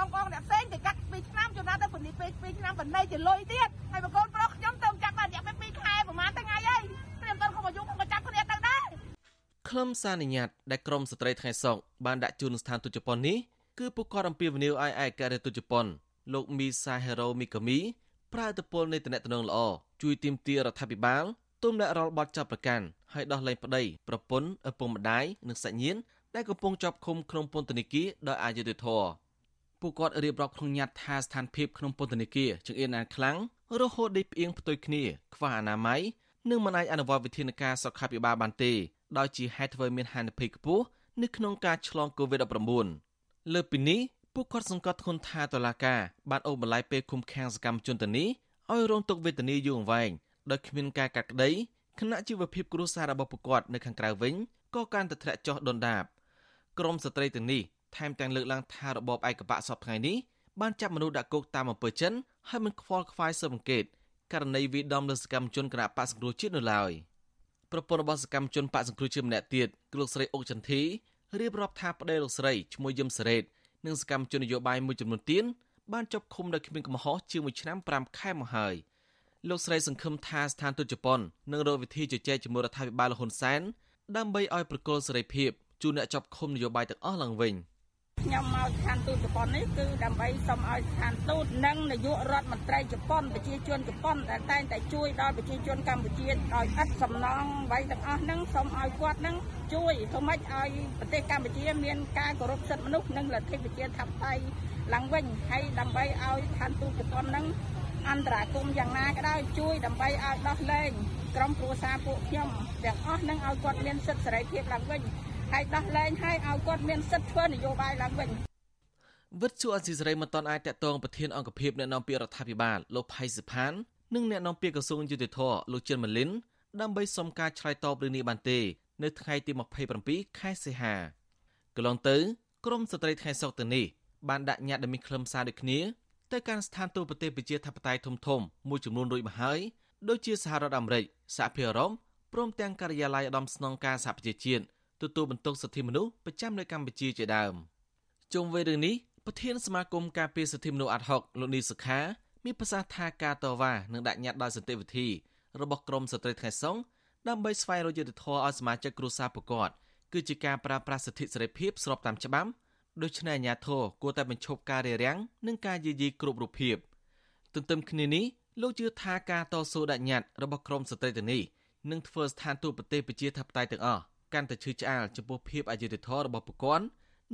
បងបងអ្នកផ្សេងគេកាត់2ឆ្នាំជួនណាទៅពន្លីពេល2ឆ្នាំបណ្ណៃជាលុយទៀតហើយបងកូនប្រុសខ្ញុំទៅចាប់បានរយៈពេល2ខែប្រហែលថ្ងៃហើយព្រាមតន់ខ្ញុំអាយុខ្ញុំក៏ចាប់គ្នាទៅដែរខ្លឹមសារនិញ្ញាតដែលក្រមស្ត្រីថ្ងៃសុកបានដាក់ជូនស្ថានទូតជប៉ុននេះគឺពួកគាត់អំពាវនាវឲ្យឯករាជ្យទូតជប៉ុនលោកមីសាហេរ៉ូមីកាមីប្រើឥទ្ធិពលនៃតំណែងល្អជួយទាមទាររដ្ឋាភិបាលទុំដាក់រាល់បទចាប់ប្រកាន់ឲ្យដោះលែងប្តីប្រពន្ធឪពុកម្ដាយនិងសាច់ញាតិដែលកំពុងជាប់ឃុំក្នុងពន្ធនាគារដោយអយុត្តិធម៌ ពួកគាត់រៀបរាប់ក្នុងញត្តិថាស្ថានភាពក្នុងពន្ធនាគារចង្អៀនអានខ្លាំងរហូតដេកផ្អៀងផ្ទុយគ្នាខ្វះអនាម័យនិងមិនអាចអនុវត្តវិធានការសុខាភិបាលបានទេដោយជាហេតុធ្វើមានហានិភ័យខ្ពស់នៅក្នុងការឆ្លង COVID-19 លើពីនេះពួកគាត់សង្កត់ធ្ងន់ថាតឡាកាបានអូសបន្លាយពេលឃុំឃាំងសកម្មជនទៅនេះឲ្យរងទុក្ខវេទនាយូរអង្វែងដោយគ្មានការកាត់ក្តីខណៈជីវភាពគ្រួសាររបស់ពួកគាត់នៅខាងក្រៅវិញក៏កាន់តែធ្លាក់ចុះដុនដាបក្រមស្ត្រីទាំងនេះ ថែមទាំងលើកឡើងថារបបឯកបកសពថ្ងៃនេះបានចាប់មនុស្សដាក់គុកតាមអំពើចិនហើយមិនខ្វល់ខ្វាយស៊ើបអង្កេតករណីវិដំលើសកម្មជនគណៈបកសង្គ្រោះជាតិនៅឡើយប្រពន្ធរបស់សកម្មជនបកសង្គ្រោះជាតិម្នាក់ទៀតគឺលោកស្រីអុកចន្ទធីរៀបរាប់ថាប្តីលោកស្រីឈ្មោះយឹមសារ៉េតនិងសកម្មជននយោបាយមួយចំនួនទៀតបានជាប់ឃុំដោយគ្មានកំហុសជាង1ឆ្នាំ5ខែមកហើយលោកស្រីសង្ឃឹមថាស្ថានទូតជប៉ុននឹងរកវិធីជជែកជាមួយរដ្ឋាភិបាលលហ៊ុនសែនដើម្បីឲ្យប្រគល់សេរីភាពជូនអ្នកជាប់ឃុំនយោបាយទាំងអស់ឡើងវិញ ខ្ញុំមកស្ថានទូតជប៉ុននេះគឺដើម្បីសូមឲ្យស្ថានទូតនិងនាយករដ្ឋមន្ត្រីជប៉ុនប្រជាជនជប៉ុនដែលតែងតែជួយដល់ប្រជាជនកម្ពុជាដោយឥតសំណងអ្វីទាំងអស់ហ្នឹងសូមឲ្យគាត់ហ្នឹងជួយធ្វើម៉េចឲ្យប្រទេសកម្ពុជាមានការគោរពសិទ្ធិមនុស្សនិងលទ្ធិប្រជាធិបតេយ្យឡើងវិញហើយដើម្បីឲ្យស្ថានទូតជប៉ុនហ្នឹងអន្តរាគមយ៉ាងណាក៏ដោយជួយដើម្បីឲ្យដោះលែងក្រុមគ្រួសារពួកខ្ញុំទាំងអស់នឹងឲ្យគាត់មានសិទ្ធិសេរីភាពឡើងវិញ ហើយដោះលែងឲ្យឲ្យគាត់មានសិទ្ធិធ្វើនយោបាយឡើងវិញវិទ្យុអស៊ីសេរីមិនទាន់អាចតតងប្រធានអង្គភិបអ្នកនាំពាក្យរដ្ឋាភិបាលលោកផៃសិផាននិងអ្នកនាំពាក្យក្រសួងយុតិធធលោកជិនម៉ាលីនដើម្បីសុំការឆ្លើយតបរឿងនេះបានទេ នៅថ្ងៃទី27ខែសីហាកន្លងទៅក្រមស្ត្រីថ្ងៃសុកទៅនេះបានដាក់ញត្តិដែលមានខ្លឹមសារដូចគ្នាទៅកាន់ស្ថានទូតប្រទេសប្រជាធិបតេយ្យធំៗមួយចំនួនរួចមកហើយដូចជាសហរដ្ឋអាមេរិកសហភាពអឺរ៉ុបព្រមទាំងការិយាល័យឧត្តមស្នងការសហប្រជាជាតិ ទទួលបន្ទុកសិទ្ធិមនុស្សប្រចាំនៅកម្ពុជាជាដើមជុំវិញរឿងនេះប្រធានសមាគមការពារសិទ្ធិមនុស្សអាត់ហុកលោកនីសុខាមានប្រសាសន៍ថាការតវ៉ានឹងដាក់ញត្តិដោយសន្តិវិធីរបស់ក្រមស្ត្រីថ្ងៃសុងដើម្បីស្វែងរកយុត្តិធម៌ឲ្យសមាជិកគ្រួសារប្រកបគឺជាការប្រើប្រាស់សិទ្ធិសេរីភាពស្របតាមច្បាប់ដូច្នេះអាជ្ញាធរគួរតែបញ្ឈប់ការរារាំងនិងការយាយីគ្រប់រូបភាពទន្ទឹមគ្នានេះលោកជឿថាការតស៊ូដាក់ញត្តិរបស់ក្រមស្ត្រីទាំងនេះនឹងធ្វើស្ថានទូតប្រទេសប្រជាធិបតេយ្យទាំងអស់ កាន់តែឈឺឆ្អាលចំពោះភាពអយុត្តិធម៌របស់ប្រព័ន្ធ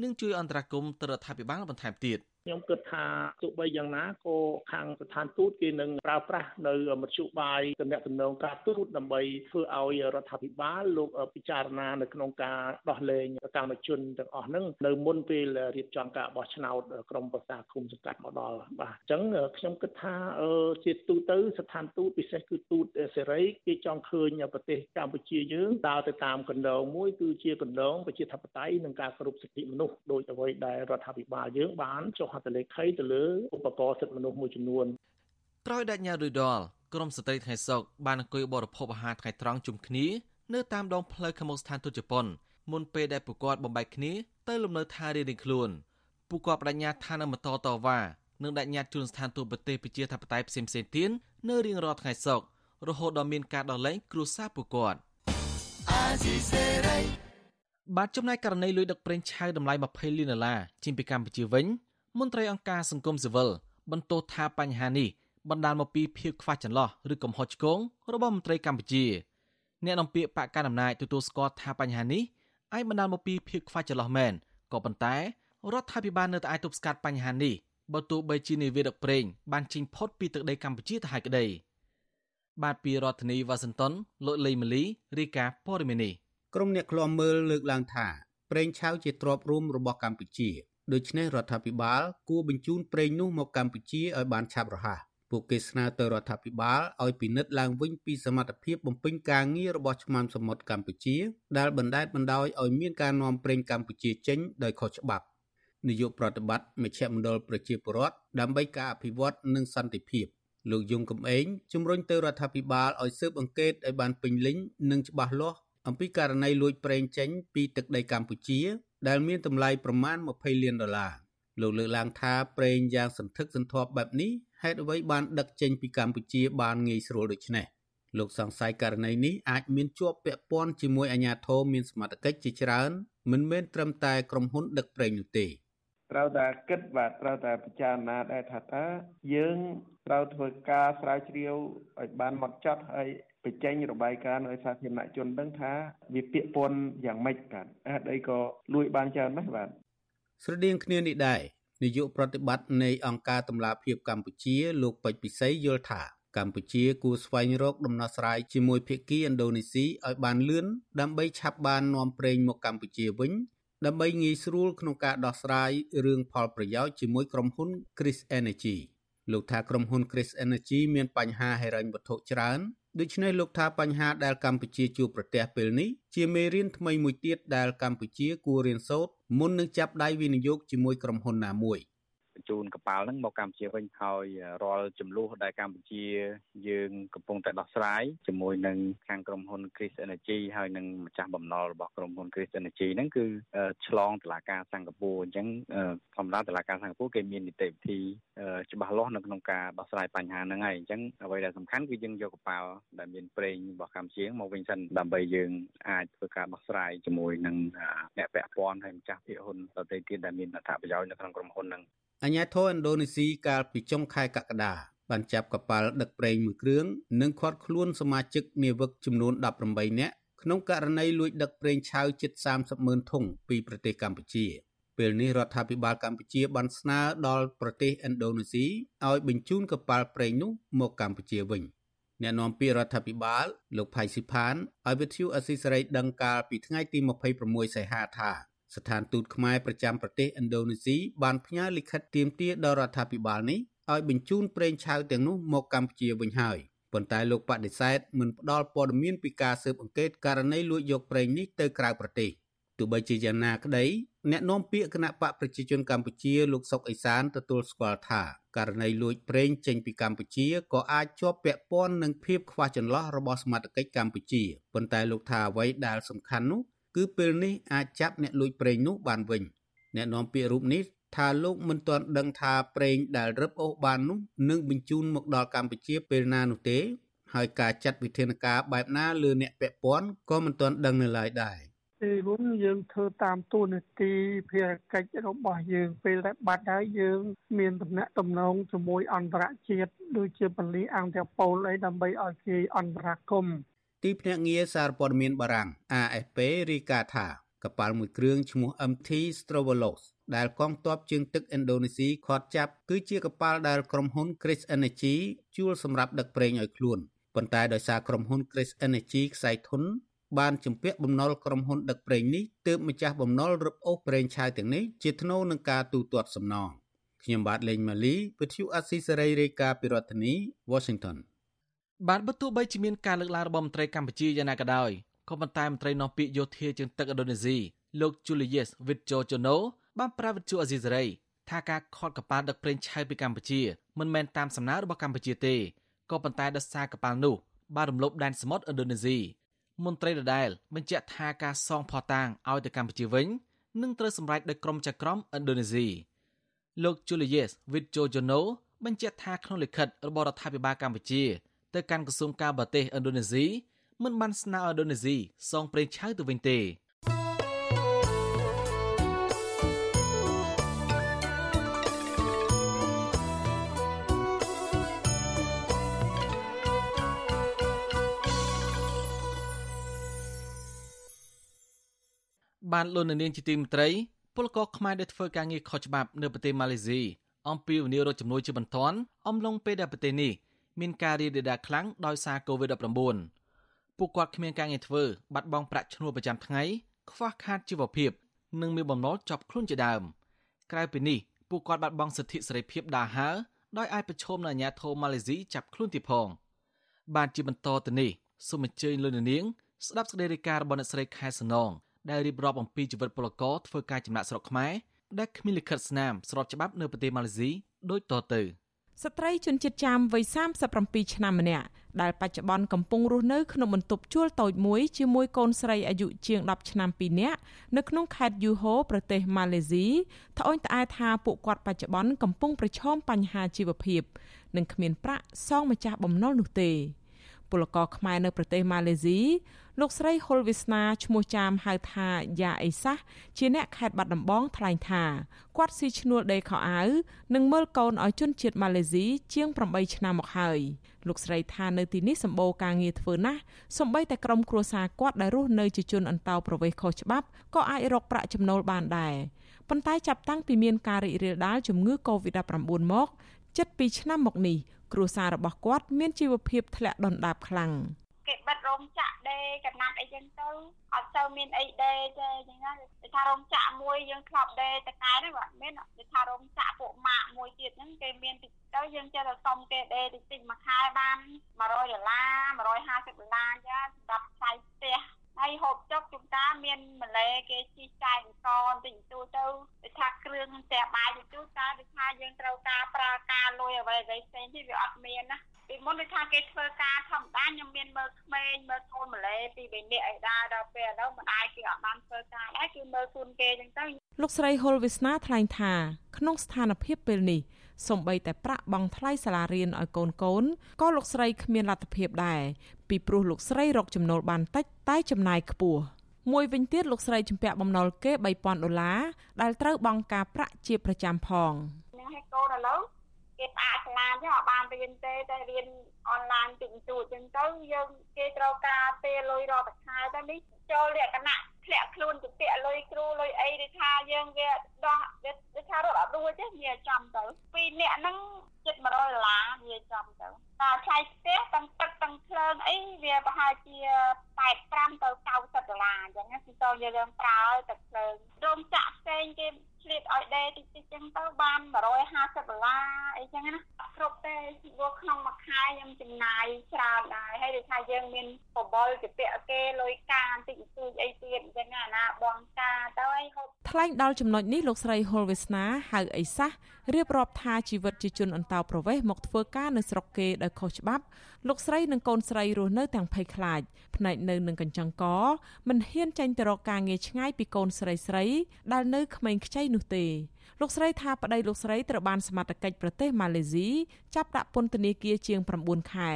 និងជួយអន្តរាគមន៍ទៅរដ្ឋាភិបាលបន្ថែមទៀត។ ខ្ញុំគិតថាទោះបីយ៉ាងណាក៏ខាងស្ថានទូតគេនឹងប្រើប្រាស់នៅមធ្យោបាយតំណែងតំណងការទូតដើម្បីធ្វើឲ្យរដ្ឋាភិបាលលោកពិចារណានៅក្នុងការដោះលែងកម្មជនទាំងអស់ហ្នឹងនៅមុនពេលរៀបចំការបោះឆ្នោតក្រមប្រសាគុំសង្កាត់មកដល់បាទអញ្ចឹងខ្ញុំគិតថាជាទូទៅស្ថានទូតពិសេសគឺទូតសេរីគេចង់ឃើញប្រទេសកម្ពុជាយើងដើរទៅតាមកណ្ដងមួយគឺជាកណ្ដងប្រជាធិបតេយ្យនិងការគោរពសិទ្ធិមនុស្សដោយអ្វីដែលរដ្ឋាភិបាលយើងបានចុះហត្ថលេខីទៅលើឧបករណ៍សិទ្ធិមនុស្សមួយចំនួនក្រោយដាច់ញ៉ារួយដល់ក្រមស្ត្រីថ្ងៃសុកបានអង្គុយបរិភោគអាហារថ្ងៃត្រង់ជុំគ្នានៅតាមដងផ្លូវខាងមុខស្ថានទូតជប៉ុនមុនពេលដែលពួកគាត់បំបែកគ្នាទៅលំនៅឋានរៀងៗខ្លួនពួកគាត់បដិញ្ញាថានឹងបន្តតវ៉ានឹងដាក់ញត្តិជូនស្ថានទូតប្រទេសប្រជាធិបតេយ្យផ្សេងៗទៀតនៅរៀងរាល់ថ្ងៃសុក្ររហូតដល់មានការដោះលែងគ្រួសារពួកគាត់បាទចំណាយករណីលួចដឹកប្រេងឆៅតម្លៃ20លានដុល្លារចេញពីកម្ពុជាវិញ មន្ត្រីអង្គការសង្គមស៊ីវិលបន្ទោសថាបញ្ហានេះបណ្ដាលមកពីភាពខ្វះចន្លោះឬកំហុសឆ្គងរបស់មន្ត្រីកម្ពុជាអ្នកនាំពាក្យបកកណ្ដាលអំណាចទទួលស្គាល់ថាបញ្ហានេះអាចបណ្ដាលមកពីភាពខ្វះចន្លោះមែនក៏ប៉ុន្តែរដ្ឋាភិបាលនៅតែអាចទប់ស្កាត់បញ្ហានេះបើទោះបីជានាវាដឹកប្រេងបានចេញផុតពីទឹកដីកម្ពុជាទៅហើយក្តីបាទពីរដ្ឋធានីវ៉ាស៊ីនតោនលោកលេីម៉ាលីរាយការណ៍ព័ត៌មាននេះក្រុមអ្នកឃ្លាំមើលលើកឡើងថាប្រេងឆៅជាទ្រព្យរួមរបស់កម្ពុជា ដូច្នេះរដ្ឋាភិបាល គួរបញ្ជូនប្រេងនោះមកកម្ពុជាឲ្យបានឆាប់រហ័សពួកគេស្នើទៅរដ្ឋាភិបាលឲ្យពិនិត្យឡើងវិញពីសមត្ថភាពបំពេញការងាររបស់ឆ្មាំសមុទ្រកម្ពុជា ដែលបណ្ដេតបណ្ដោយឲ្យមានការនាំប្រេងកម្ពុជាចេញដោយខុសច្បាប់នាយកប្រតិបត្តិមជ្ឈមណ្ឌលប្រជាពលរដ្ឋដើម្បីការអភិវឌ្ឍនិងសន្តិភាពលោកយងកំឯងជំរុញទៅរដ្ឋាភិបាលឲ្យស៊ើបអង្កេតឲ្យបានពេញលេញនិងច្បាស់លាស់អំពីករណីលួចប្រេងចេញពីទឹកដីកម្ពុជា ដែលមានតម្លៃប្រមាណ20លានដុល្លារលោកលើកឡើងថាប្រេងយ៉ាងសន្ធឹកសន្ធាប់បែបនេះហេតុអ្វីបានដឹកចេញពីកម្ពុជាបានងាយស្រួលដូចនេះលោកសង្ស័យករណីនេះអាចមានជាប់ពាក់ព័ន្ធជាមួយអាជ្ញាធរមានសមត្ថកិច្ចជាច្រើនមិនមែនត្រឹមតែក្រុមហ៊ុនដឹកប្រេងនោះទេត្រូវតែគិតបាទត្រូវតែពិចារណាដែរថាតើយើងត្រូវធ្វើការស្រាវជ្រាវឲ្យបានម៉ត់ចត់ហើយ បញ្ចេញរបាយការណ៍ឲ្យសាធារណជនដឹងថាវាពាក់ព័ន្ធយ៉ាងម៉េចបាទហេតុអីក៏លួចបានច្រើនណាស់បាទស្រដៀងគ្នានេះដែរនាយកប្រតិបត្តិនៃអង្គការតម្លាភាពកម្ពុជា លោកពេជ្រពិសីយល់ថាកម្ពុជាគួរស្វែងរកដំណោះស្រាយជាមួយភាគីឥណ្ឌូនេស៊ីឲ្យបានលឿនដើម្បីឆាប់បាននាំប្រេងមកកម្ពុជាវិញដើម្បីងាយស្រួលក្នុងការដោះស្រាយរឿងផលប្រយោជន៍ជាមួយក្រុមហ៊ុន Chris Energy លោកថាក្រុមហ៊ុន Chris Energy មានបញ្ហាហិរញ្ញវត្ថុច្រើន ដូច្នេះលោកថាបញ្ហាដែលកម្ពុជាជួបប្រទះពេលនេះជាមេរៀនថ្មីមួយទៀតដែលកម្ពុជាគួររៀនសូត្រមុននឹងចាប់ដៃវិនិយោគជាមួយក្រុមហ៊ុនណាមួយ។ បញ្ជូនកប៉ាល់ហ្នឹងមកកម្ពុជាវិញហើយរាល់ចំនួនដែលកម្ពុជាយើងកំពុងតែដោះស្រាយជាមួយនឹងខាងក្រុមហ៊ុន Chris Energy ហើយនឹងម្ចាស់បំណុលរបស់ក្រុមហ៊ុន Chris Energy ហ្នឹងគឺឆ្លងតឡាការសិង្ហបុរីអញ្ចឹងធម្មតាតឡាការសិង្ហបុរីគេមាននីតិវិធីច្បាស់លាស់នៅក្នុងការដោះស្រាយបញ្ហាហ្នឹងហើយអញ្ចឹងអ្វីដែលសំខាន់គឺយើងយកកប៉ាល់ដែលមានប្រេងរបស់កម្ពុជាមកវិញសិនដើម្បីយើងអាចធ្វើការដោះស្រាយជាមួយនឹងអ្នកពាក់ព័ន្ធហើយម្ចាស់ភាគហ៊ុនដទៃទៀតដែលមានអត្ថប្រយោជន៍នៅក្នុងក្រុមហ៊ុនហ្នឹង អាញាធរឥណ្ឌូនេស៊ីកាលពីចុងខែកក្កដាបានចាប់កប៉ាល់ដឹកប្រេងមួយគ្រឿងនិងឃាត់ខ្លួនសមាជិកនាវិកចំនួន18នាក់ក្នុងករណីលួចដឹកប្រេងឆៅជិត30ម៉ឺនធុងពីប្រទេសកម្ពុជា ពេលនេះរដ្ឋាភិបាលកម្ពុជាបានស្នើដល់ប្រទេសឥណ្ឌូនេស៊ីឲ្យបញ្ជូនកប៉ាល់ប្រេងនោះមកកម្ពុជាវិញអ្នកនាំពាក្យរដ្ឋាភិបាល លោកផៃស៊ីផានឲ្យវិទ្យុអស៊ីសេរីដឹងកាលពីថ្ងៃទី26សីហាថា ស្ថានទូតខ្មែរប្រចាំប្រទេសឥណ្ឌូនេស៊ីបានផ្ញើលិខិតទាមទារដល់រដ្ឋាភិបាលនេះឲ្យបញ្ជូនប្រេងឆៅទាំងនោះមកកម្ពុជាវិញហើយប៉ុន្តែលោកបដិសេធមិនផ្ដល់ព័ត៌មានពីការស៊ើបអង្កេតករណីលួចយកប្រេងនេះទៅក្រៅប្រទេសទោះបីជាយ៉ាងណាក្តីអ្នកនាំពាក្យគណៈបកប្រជាជនកម្ពុជាលោកសុកអេសានទទួលស្គាល់ថាករណីលួចប្រេងចេញពីកម្ពុជាក៏អាចជាប់ពាក់ព័ន្ធនឹងភាពខ្វះចន្លោះរបស់សមត្ថកិច្ចកម្ពុជាប៉ុន្តែលោកថាអ្វីដែលសំខាន់នោះ គឺពេលនេះអាចចាប់អ្នកលួចប្រេងនោះបានវិញអ្នកនាំពាក្យរូបនេះថាលោកមិនទាន់ដឹងថាប្រេងដែលរឹបអូសបាននោះនឹងបញ្ជូនមកដល់កម្ពុជាពេលណានោះទេ ហើយការចាត់វិធានការបែបណាលើអ្នកពាក់ព័ន្ធក៏មិនទាន់ដឹងនៅឡើយដែរទីមុនយើងធ្វើតាមទូនាទីភារកិច្ចរបស់យើងពេលដែលបាត់ហើយយើង មានតំណែងតំណងជាមួយអន្តរជាតិដូចជាបលីអង្គតប៉ូលអីដើម្បីឲ្យគេអន្តរាគម ទីភ្នាក់ងារសារព័ត៌មានបារាំង AFP រាយការណ៍ថាកប៉ាល់មួយគ្រឿងឈ្មោះ MT Strovolos ដែលកងទ័ពជើងទឹកឥណ្ឌូនេស៊ីឃាត់ចាប់គឺជាកប៉ាល់ដែលក្រុមហ៊ុន Chris Energy ជួលសម្រាប់ដឹកប្រេងឲ្យខ្លួនប៉ុន្តែដោយសារក្រុមហ៊ុន Chris Energy ខ្សែធនបានជំពាក់បំណុលក្រុមហ៊ុនដឹកប្រេងនេះទើបម្ចាស់បំណុលរឹបអូសប្រេងឆៅទាំងនេះជាថ្នូរនឹងការទូទាត់សំណងខ្ញុំបាទលេងម៉ាលីវិទ្យុអស៊ីសេរីរាយការណ៍ពីរដ្ឋធានី Washington បាទបើទោះបីជាមានការលើកឡើងរបស់មន្ត្រីកម្ពុជាយ៉ាងណាក៏ដោយក៏ប៉ុន្តែមន្ត្រីនាំពាក្យយោធាជើងទឹកឥណ្ឌូនេស៊ីលោក Julius Wijojono បានប្រាប់វិទ្យុអេស៊ីសេរីថាការខត់កប៉ាល់ដឹកប្រេងឆៅពីកម្ពុជាមិនមែនតាមសំណើរបស់កម្ពុជាទេក៏ប៉ុន្តែដោយសារកប៉ាល់នោះបានរំលោភដែនសមុទ្រឥណ្ឌូនេស៊ីមន្ត្រីដដែលបញ្ជាក់ថាការសងផោះតាងឲ្យទៅកម្ពុជាវិញនឹងត្រូវសម្រេចដោយក្រុមចក្រមឥណ្ឌូនេស៊ីលោក Julius Wijojono បញ្ជាក់ថាក្នុងលិខិតរបស់រដ្ឋាភិបាលកម្ពុជា ទៅកាន់ក្រសួងការបរទេសឥណ្ឌូនេស៊ីមិនបានស្នើឥណ្ឌូនេស៊ីសងប្រេងឆៅទៅវិញទេបានលន់នាងជាទីមត្រីពលករខ្មែរដែលធ្វើការងារខុសច្បាប់នៅប្រទេសម៉ាឡេស៊ីអំពីវិនិយោគរកចំនួនជាបន្ទាន់អំឡុងពេលដែលប្រទេសនេះ មានការរីករាលដាលខ្លាំងដោយសារ COVID-19 ពួកគាត់គ្មានការងារធ្វើបាត់បង់ប្រាក់ឈ្នួលប្រចាំថ្ងៃខ្វះខាតជីវភាព និងមានបំណុលជាប់ខ្លួនជាដើមក្រៅពីនេះពួកគាត់បាត់បង់សិទ្ធិសេរីភាពដើរហើរដោយអាចប្រឈមនឹងអាជ្ញាធរម៉ាឡេស៊ីចាប់ខ្លួនទៀតផង បានជាបន្តទៅនេះសូមអញ្ជើញលោកនាង ស្ដាប់សេចក្តីរាយការណ៍របស់អ្នកស្រីខែសំណងដែលរៀបរាប់អំពីជីវិតពលករធ្វើការចំណាក់ស្រុកខ្មែរដែលគ្មានលិខិតស្នាមស្របច្បាប់នៅប្រទេសម៉ាឡេស៊ីដូចតទៅ ស្ត្រីជនជាតិចាមវ័យ37ឆ្នាំម្នាក់ដែលបច្ចុប្បន្នកំពុងរស់នៅក្នុងបន្ទប់ជួលតូចមួយជាមួយ កូនស្រីអាយុជាង10ឆ្នាំ2នាក់នៅក្នុងខេត្តយូហូប្រទេសម៉ាឡេស៊ីត្អូញត្អែថាពួកគាត់បច្ចុប្បន្នកំពុងប្រឈមបញ្ហាជីវភាព និងគ្មានប្រាក់សងម្ចាស់បំណុលនោះទេ ពលករខ្មែរនៅប្រទេសម៉ាឡេស៊ីលោកស្រីហុលវិស្នាឈ្មោះចាមហៅថាយ៉ាអេសាសជាអ្នកខេត្តបាត់ដំបងថ្លែងថាគាត់ស៊ីឈ្នួលដេកខោអាវនិងមើលកូនឲ្យជនជាតិម៉ាឡេស៊ីជាង8ឆ្នាំមកហើយលោកស្រីថានៅទីនេះសម្បូរការងារធ្វើណាស់សម្បីតែក្រុមគ្រួសារគាត់ដែលរស់នៅជាជនអន្តោប្រវេសន៍ខុសច្បាប់ក៏អាចរកប្រាក់ចំណូលបានដែរប៉ុន្តែចាប់តាំងពីមានការរីករាលដាលជំងឺ Covid-19 មក ជិត2ឆ្នាំមកនេះគ្រួសាររបស់គាត់ មានជីវភាពធ្លាក់ដុនដាបខ្លាំងគេបិទរោងចក្រដេកណាត់អីចឹងទៅអត់ទៅមានអីដេទេចឹងណាគេថារោងចក្រមួយយើងធ្លាប់ដេតកែហ្នឹងបាទមានគេថារោងចក្រពួកម៉ាក់មួយទៀតហ្នឹងគេមានតិចទៅយើងចេះតែសុំគេដេតិចតិចមួយខែបាន100ដុល្លារ150ដុល្លារចឹងសម្រាប់ផ្សាយផ្ទះ ហើយហូបចុកជុំតាមានម្លេគេជីចែកអង្គបន្តិចបន្តួចទៅគេថាគ្រឿងផ្ទះបាយទៅទូតើគេថាយើងត្រូវការប្រើការលុយអ្វីអ្វីផ្សេងទៀតវាអត់មានណាពីមុនគេថាគេធ្វើការធម្មតាខ្ញុំមានមើលក្មេងមើលកូនម្លេពីរបីនាក់អីដែរដល់ពេលឥឡូវម្ដាយគេអត់បានធ្វើការដែរគឺមើលជូនគេអញ្ចឹងទៅលោកស្រីហុលវិស្នាថ្លែងថាក្នុងស្ថានភាពពេលនេះ សំបីតែប្រាក់បង់ថ្លៃសាលារៀនឲ្យកូនកូនក៏លោកស្រីគ្មានលទ្ធភាពដែរពីព្រោះលោកស្រីរកចំណូលបានតិចតែចំណាយខ្ពស់មួយវិញទៀតលោកស្រីជំពាក់បំណុលគេ3000ដុល្លារដែលត្រូវបង់ការប្រាក់ជាប្រចាំផងនឹងឲ្យកូនឥឡូវគេផ្អាកសាលាចឹងអត់បានរៀនទេតែរៀនអនឡាញតិចតួចចឹងទៅយើងគេត្រូវការពេលលុយរាល់មួយខែទៅនេះចូលលក្ខណៈ ធ្លាក់ខ្លួនទៅពាក់លុយគ្រូលុយអីដូចថាយើងវាដោះវាថារត់អត់រួចទេវាចំទៅពីរនាក់ហ្នឹងជិត100ដុល្លារវាចំទៅតែថ្លៃផ្ទះទាំងទឹកទាំងភ្លើងអីវាប្រហែលជា85ទៅ90ដុល្លារអញ្ចឹងគឺតយើងប្រើទឹកភ្លើងរោងចក្រផ្សេងគេឆ្លៀតឲ្យដេតិចតិចចឹងទៅបាន150ដុល្លារអីចឹងណាគ្រប់ទេព្រោះក្នុងមួយខែខ្ញុំចំណាយច្រើនដែរហើយដូចថាយើងមានបបលជាពាក់គេលុយការបន្តិចបន្តួចអីទៀតអញ្ចឹងណាបងការទៅឲ្យហូបថ្លែងដល់ចំណុចនេះលោកស្រីហុលវាសនាហៅអីសះរៀបរាប់ថាជីវិតជាជនអន្តោប្រវេសន៍មកធ្វើការនៅស្រុកគេដោយខុសច្បាប់លោកស្រីនិងកូនស្រីរស់នៅទាំងភ័យខ្លាចផ្នែកនៅនឹងកញ្ចឹងកមិនហ៊ានចាញ់ទៅរកការងារឆ្ងាយពីកូនស្រីស្រីដែលនៅក្មេងខ្ចីនោះទេ លោកស្រីថាប្តីលោកស្រីត្រូវបានសមត្ថកិច្ចប្រទេសម៉ាឡេស៊ីចាប់ដាក់ពន្ធនាគារជាង9ខែ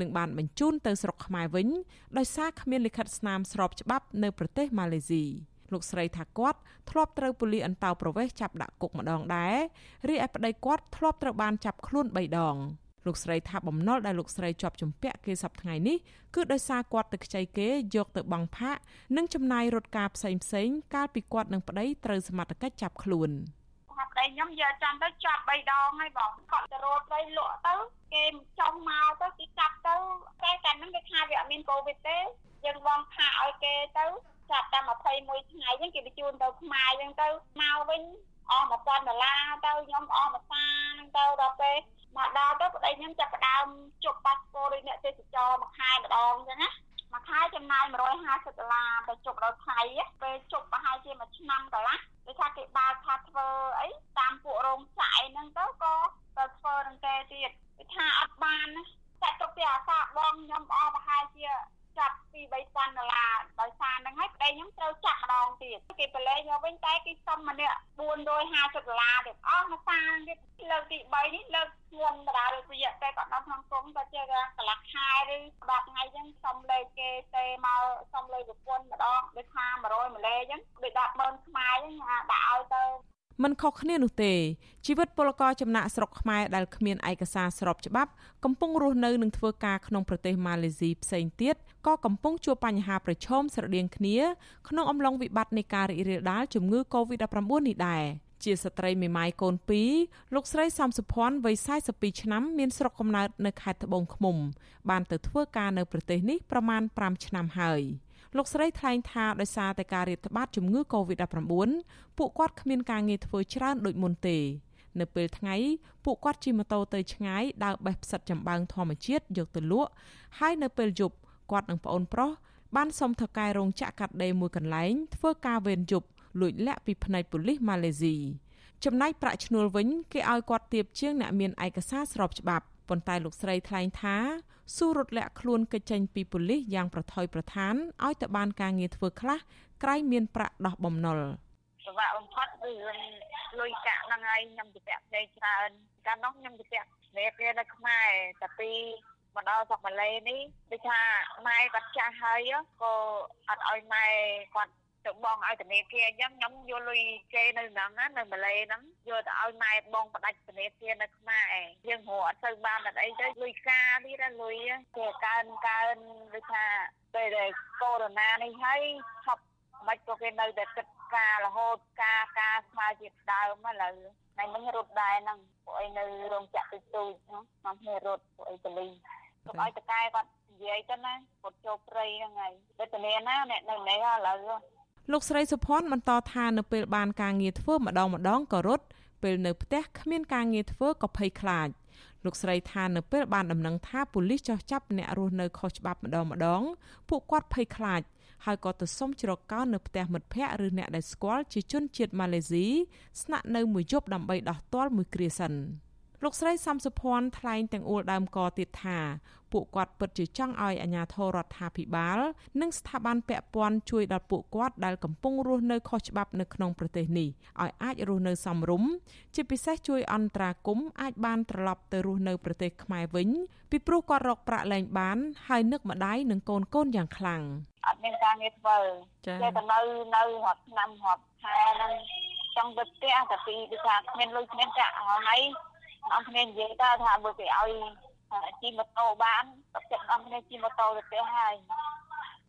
និងបានបញ្ជូនទៅស្រុកខ្មែរវិញដោយសារគ្មានលិខិតស្នាមស្របច្បាប់នៅប្រទេសម៉ាឡេស៊ីលោកស្រីថាគាត់ធ្លាប់ត្រូវប៉ូលីសអន្តោប្រវេសន៍ចាប់ដាក់គុកម្ដងដែររីឯប្តីគាត់ធ្លាប់ត្រូវបានចាប់ខ្លួន3ដងលោកស្រីថាបំណុលដែលលោកស្រីជាប់ជំពាក់គេសប្តាហ៍នេះគឺដោយសារគាត់ទៅខ្ចីគេយកទៅបង់ផាកនិងចំណាយរត់ការផ្សេងផ្សេងកាលពីគាត់នឹងប្តីត្រូវសមត្ថកិច្ចចាប់ខ្លួន ថាប្តីខ្ញុំយកចាំទៅចាប់3ដងហើយបងគាត់ទៅរត់ទៅលក់ទៅគេចង់មកទៅគេចាប់ទៅតែកាលហ្នឹងគេថាវាអត់មានកូវីដទេយើងបង់ផាកឲ្យគេទៅចាប់តែ21ថ្ងៃហ្នឹងគេបញ្ជូនទៅខ្មែរអញ្ចឹងទៅមកវិញអស់1000ដុល្លារទៅខ្ញុំអស់មួយសាហ្នឹងទៅដល់ពេលមកដល់ទៅប្តីខ្ញុំចាប់ផ្ដើមជប់ប៉ាសពតដូចអ្នកទេសចរមួយខែម្ដងអញ្ចឹងណា មួយខែចំណាយ150ដុល្លារទៅជប់ដល់ថៃពេលជប់ប្រហែលជាមួយឆ្នាំកន្លះដូចថាគេបើកថាធ្វើអីតាមពួករោងចក្រហ្នឹងទៅក៏ទៅធ្វើនឹងគេទៀតគេថាអត់បានតែទុកពីអាសាបងខ្ញុំអស់ប្រហែលជា ចាប់ពី3000ដុល្លារដោយសារហ្នឹងហើយប្តីខ្ញុំត្រូវចាក់ម្ដងទៀតគេប្រឡែងមកវិញតែគេសុំម្នាក់450ដុល្លារទៀតអស់មកសាទៀតលើកទី3នេះលើកធ្ងន់ម្ដងរយៈពេលគាត់ដល់ក្នុងគុំតែជាកន្លះខែឬ10ថ្ងៃអញ្ចឹងសុំលេខគេទេមកសុំលេខប្រពន្ធម្ដងដូចថា100ម្លេអញ្ចឹងដូច100000ខ្មែរអញ្ចឹងដាក់ឲ្យទៅ មិនខុសគ្នានោះទេជីវិតពលករចំណាក់ស្រុកខ្មែរដែលគ្មានឯកសារស្របច្បាប់កំពុងរស់នៅនិងធ្វើការក្នុងប្រទេសម៉ាឡេស៊ីផ្សេងទៀតក៏កំពុងជួបបញ្ហាប្រឈមស្រដៀងគ្នាក្នុងអំឡុងវិបត្តិនៃការរីករាលដាលជំងឺ Covid-19 នេះដែរជាស្ត្រីមេម៉ាយកូន2លោកស្រីសំសុភ័ណ្ឌវ័យ42ឆ្នាំមានស្រុកកំណើតនៅខេត្តត្បូងឃ្មុំបានទៅធ្វើការនៅប្រទេសនេះប្រមាណ5ឆ្នាំហើយ លោកស្រីថ្លែងថាដោយសារតែការរាតត្បាតជំងឺ Covid-19 ពួកគាត់គ្មានការងារធ្វើច្រើនដូចមុនទេនៅពេលថ្ងៃពួកគាត់ជិះម៉ូតូទៅឆ្ងាយដើរបេះផ្សិតចម្បាំងធម្មជាតិយកទៅលក់ហើយនៅពេលយប់គាត់និងប្អូនប្រុសបានសុំថៅកែរោងចក្រកាត់ដេរមួយកន្លែងធ្វើការវេនយប់លួចលាក់ពីផ្នែកប៉ូលីសម៉ាឡេស៊ីចំណែកប្រាក់ឈ្នួលវិញ គេឲ្យគាត់ទៀបជាងអ្នកមានឯកសារស្របច្បាប់ប៉ុន្តែលោកស្រីថ្លែងថា ស៊ូរត់លាក់ខ្លួនកិច្ចចេញពីប៉ូលីសយ៉ាងប្រថុយប្រឋានឲ្យទៅបានការងារធ្វើខ្លះក្រែងមានប្រាក់ដោះបំណុលពិបាកបំផុតគឺលុយកាក់ហ្នឹងហើយខ្ញុំទៅពាក់ផ្សេងច្រើនកាលនោះខ្ញុំទៅពាក់មេគេនៅខ្មែរតែពីមកដល់ស្រុកម៉ាឡេនេះដូចថាម៉ែគាត់ចាស់ហើយក៏អត់ឲ្យម៉ែគាត់ ទៅបងឲ្យធនាគារអញ្ចឹងខ្ញុំយកលុយគេនៅហ្នឹងនៅម៉ាឡេហ្នឹងយកទៅឲ្យម៉ែបងផ្ដាច់ធនាគារនៅខ្មែរយើងរកអត់ទៅបានអត់អីទៅលុយការទៀតលុយគេកើនកើនដូចថាពេលដែលកូវីដនេះហើយឈប់មិនក៏គេនៅតែគិតការរហូតការការស្មើជាដើមឥឡូវថ្ងៃមិញរត់ដែរហ្នឹងពួកអីនៅរោងចក្រទូចទូចហ្នឹងមកគ្នារត់ពួកអីតលីទៅឲ្យតកែគាត់និយាយទៅណាគាត់ចូលព្រៃហ្នឹងហើយវេទនាណាអ្នកនៅនេះឥឡូវ លោកស្រីសុភ័ណ្ឌបន្តថានៅពេលបានការងារធ្វើម្ដងម្ដងក៏រត់ពេលនៅផ្ទះគ្មានការងារធ្វើក៏ភ័យខ្លាចលោកស្រីថានៅពេលបានដំណឹងថាប៉ូលីសចោះចាប់អ្នករស់នៅខុសច្បាប់ម្ដងម្ដងពួកគាត់ភ័យខ្លាចហើយក៏ទៅសុំជ្រកកោននៅផ្ទះមិត្តភ័ក្តិឬអ្នកដែលស្គាល់ជាជនជាតិម៉ាឡេស៊ីស្នាក់នៅមួយយប់ដើម្បីដោះទាល់មួយគ្រាសិន លោកស្រីសំសុភ័ណ្ឌថ្លែងទាំងអួលដើមកទៀតថាពួកគាត់ពិតជាចង់ឲ្យអាជ្ញាធររដ្ឋាភិបាល និងស្ថាប័នពាក់ព័ន្ធជួយដល់ពួកគាត់ដែលកំពុងរស់នៅខុសច្បាប់នៅក្នុងប្រទេសនេះឲ្យអាចរស់នៅសមរម្យជាពិសេសជួយអន្តរាគមន៍អាចបានត្រឡប់ទៅរស់នៅប្រទេសខ្មែរវិញពីព្រោះគាត់រកប្រាក់លែងបាន ហើយនឹកម្ដាយនិងកូនកូនយ៉ាងខ្លាំងអត់មានការងារធ្វើចេះតែនៅនៅរត់ឆ្នាំរត់ខែហ្នឹងចង់ទៅផ្ទះតែពីគឺថាគ្មានលុយគ្មានប្រាក់ហើយ អង្គគ្នានិយាយថាថាបើគេឲ្យជិះម៉ូតូបានទឹកចិត្តអង្គគ្នាជិះម៉ូតូទៅផ្ទះហើយ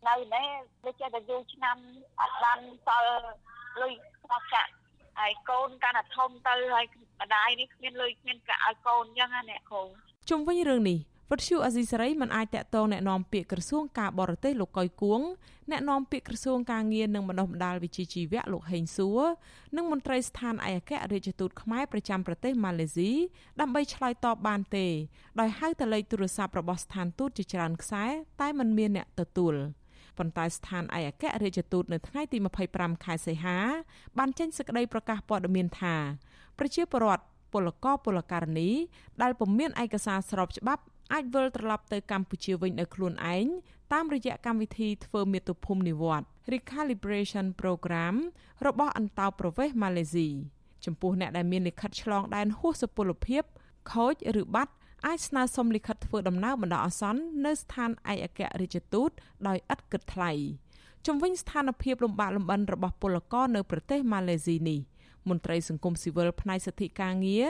នៅនេះដូចចេះតែយូរឆ្នាំអត់បានសល់លុយខ្វះចាក់ហើយកូនកាន់តែធំទៅហើយម្ដាយនេះគ្មានលុយគ្មានប្រាក់ឲ្យកូនអញ្ចឹងណាអ្នកគ្រូជុំវិញរឿងនេះ វត្តឈូអេស៊ីសេរីមិនអាចតាក់ទងแนะនាំពាក្យក្រសួងការបរទេសលោកកុយគួងแนะនាំពាក្យក្រសួងការងារនិងបណ្ដុះបណ្ដាលវិជ្ជាជីវៈលោកហេងសួរនិងមន្ត្រីស្ថានឯកអគ្គរដ្ឋទូតខ្មែរប្រចាំប្រទេសម៉ាឡេស៊ីដើម្បីឆ្លើយតបបានទេដោយហៅទៅលេខទូរស័ព្ទរបស់ស្ថានទូតជាច្រើនខ្សែតែមិនមានអ្នកទទួលប៉ុន្តែស្ថានឯកអគ្គរដ្ឋទូតនៅថ្ងៃទី25ខែសីហាបានចេញសេចក្តីប្រកាសព័ត៌មានថាប្រជាពលរដ្ឋពលករពលករនីដែលពុំមានឯកសារស្របច្បាប់ អាចវិលត្រឡប់ទៅកម្ពុជាវិញដោយខ្លួនឯងតាមរយៈកម្មវិធីធ្វើមាតុភូមិនិវត្ត Recalibration Program របស់អន្តោប្រវេសន៍ម៉ាឡេស៊ីចំពោះអ្នកដែលមានលិខិតឆ្លងដែនហួសសុពលភាពខូចឬបាត់អាចស្នើសុំលិខិតធ្វើដំណើរបណ្ដោះអាសន្ននៅស្ថានឯកអគ្គរដ្ឋទូតដោយឥតគិតថ្លៃជំវិញស្ថានភាពលំបាកលំបិនរបស់ពលករនៅប្រទេសម៉ាឡេស៊ីនេះ មន្ត្រីសង្គមស៊ីវិលផ្នែកសិទ្ធិការងារ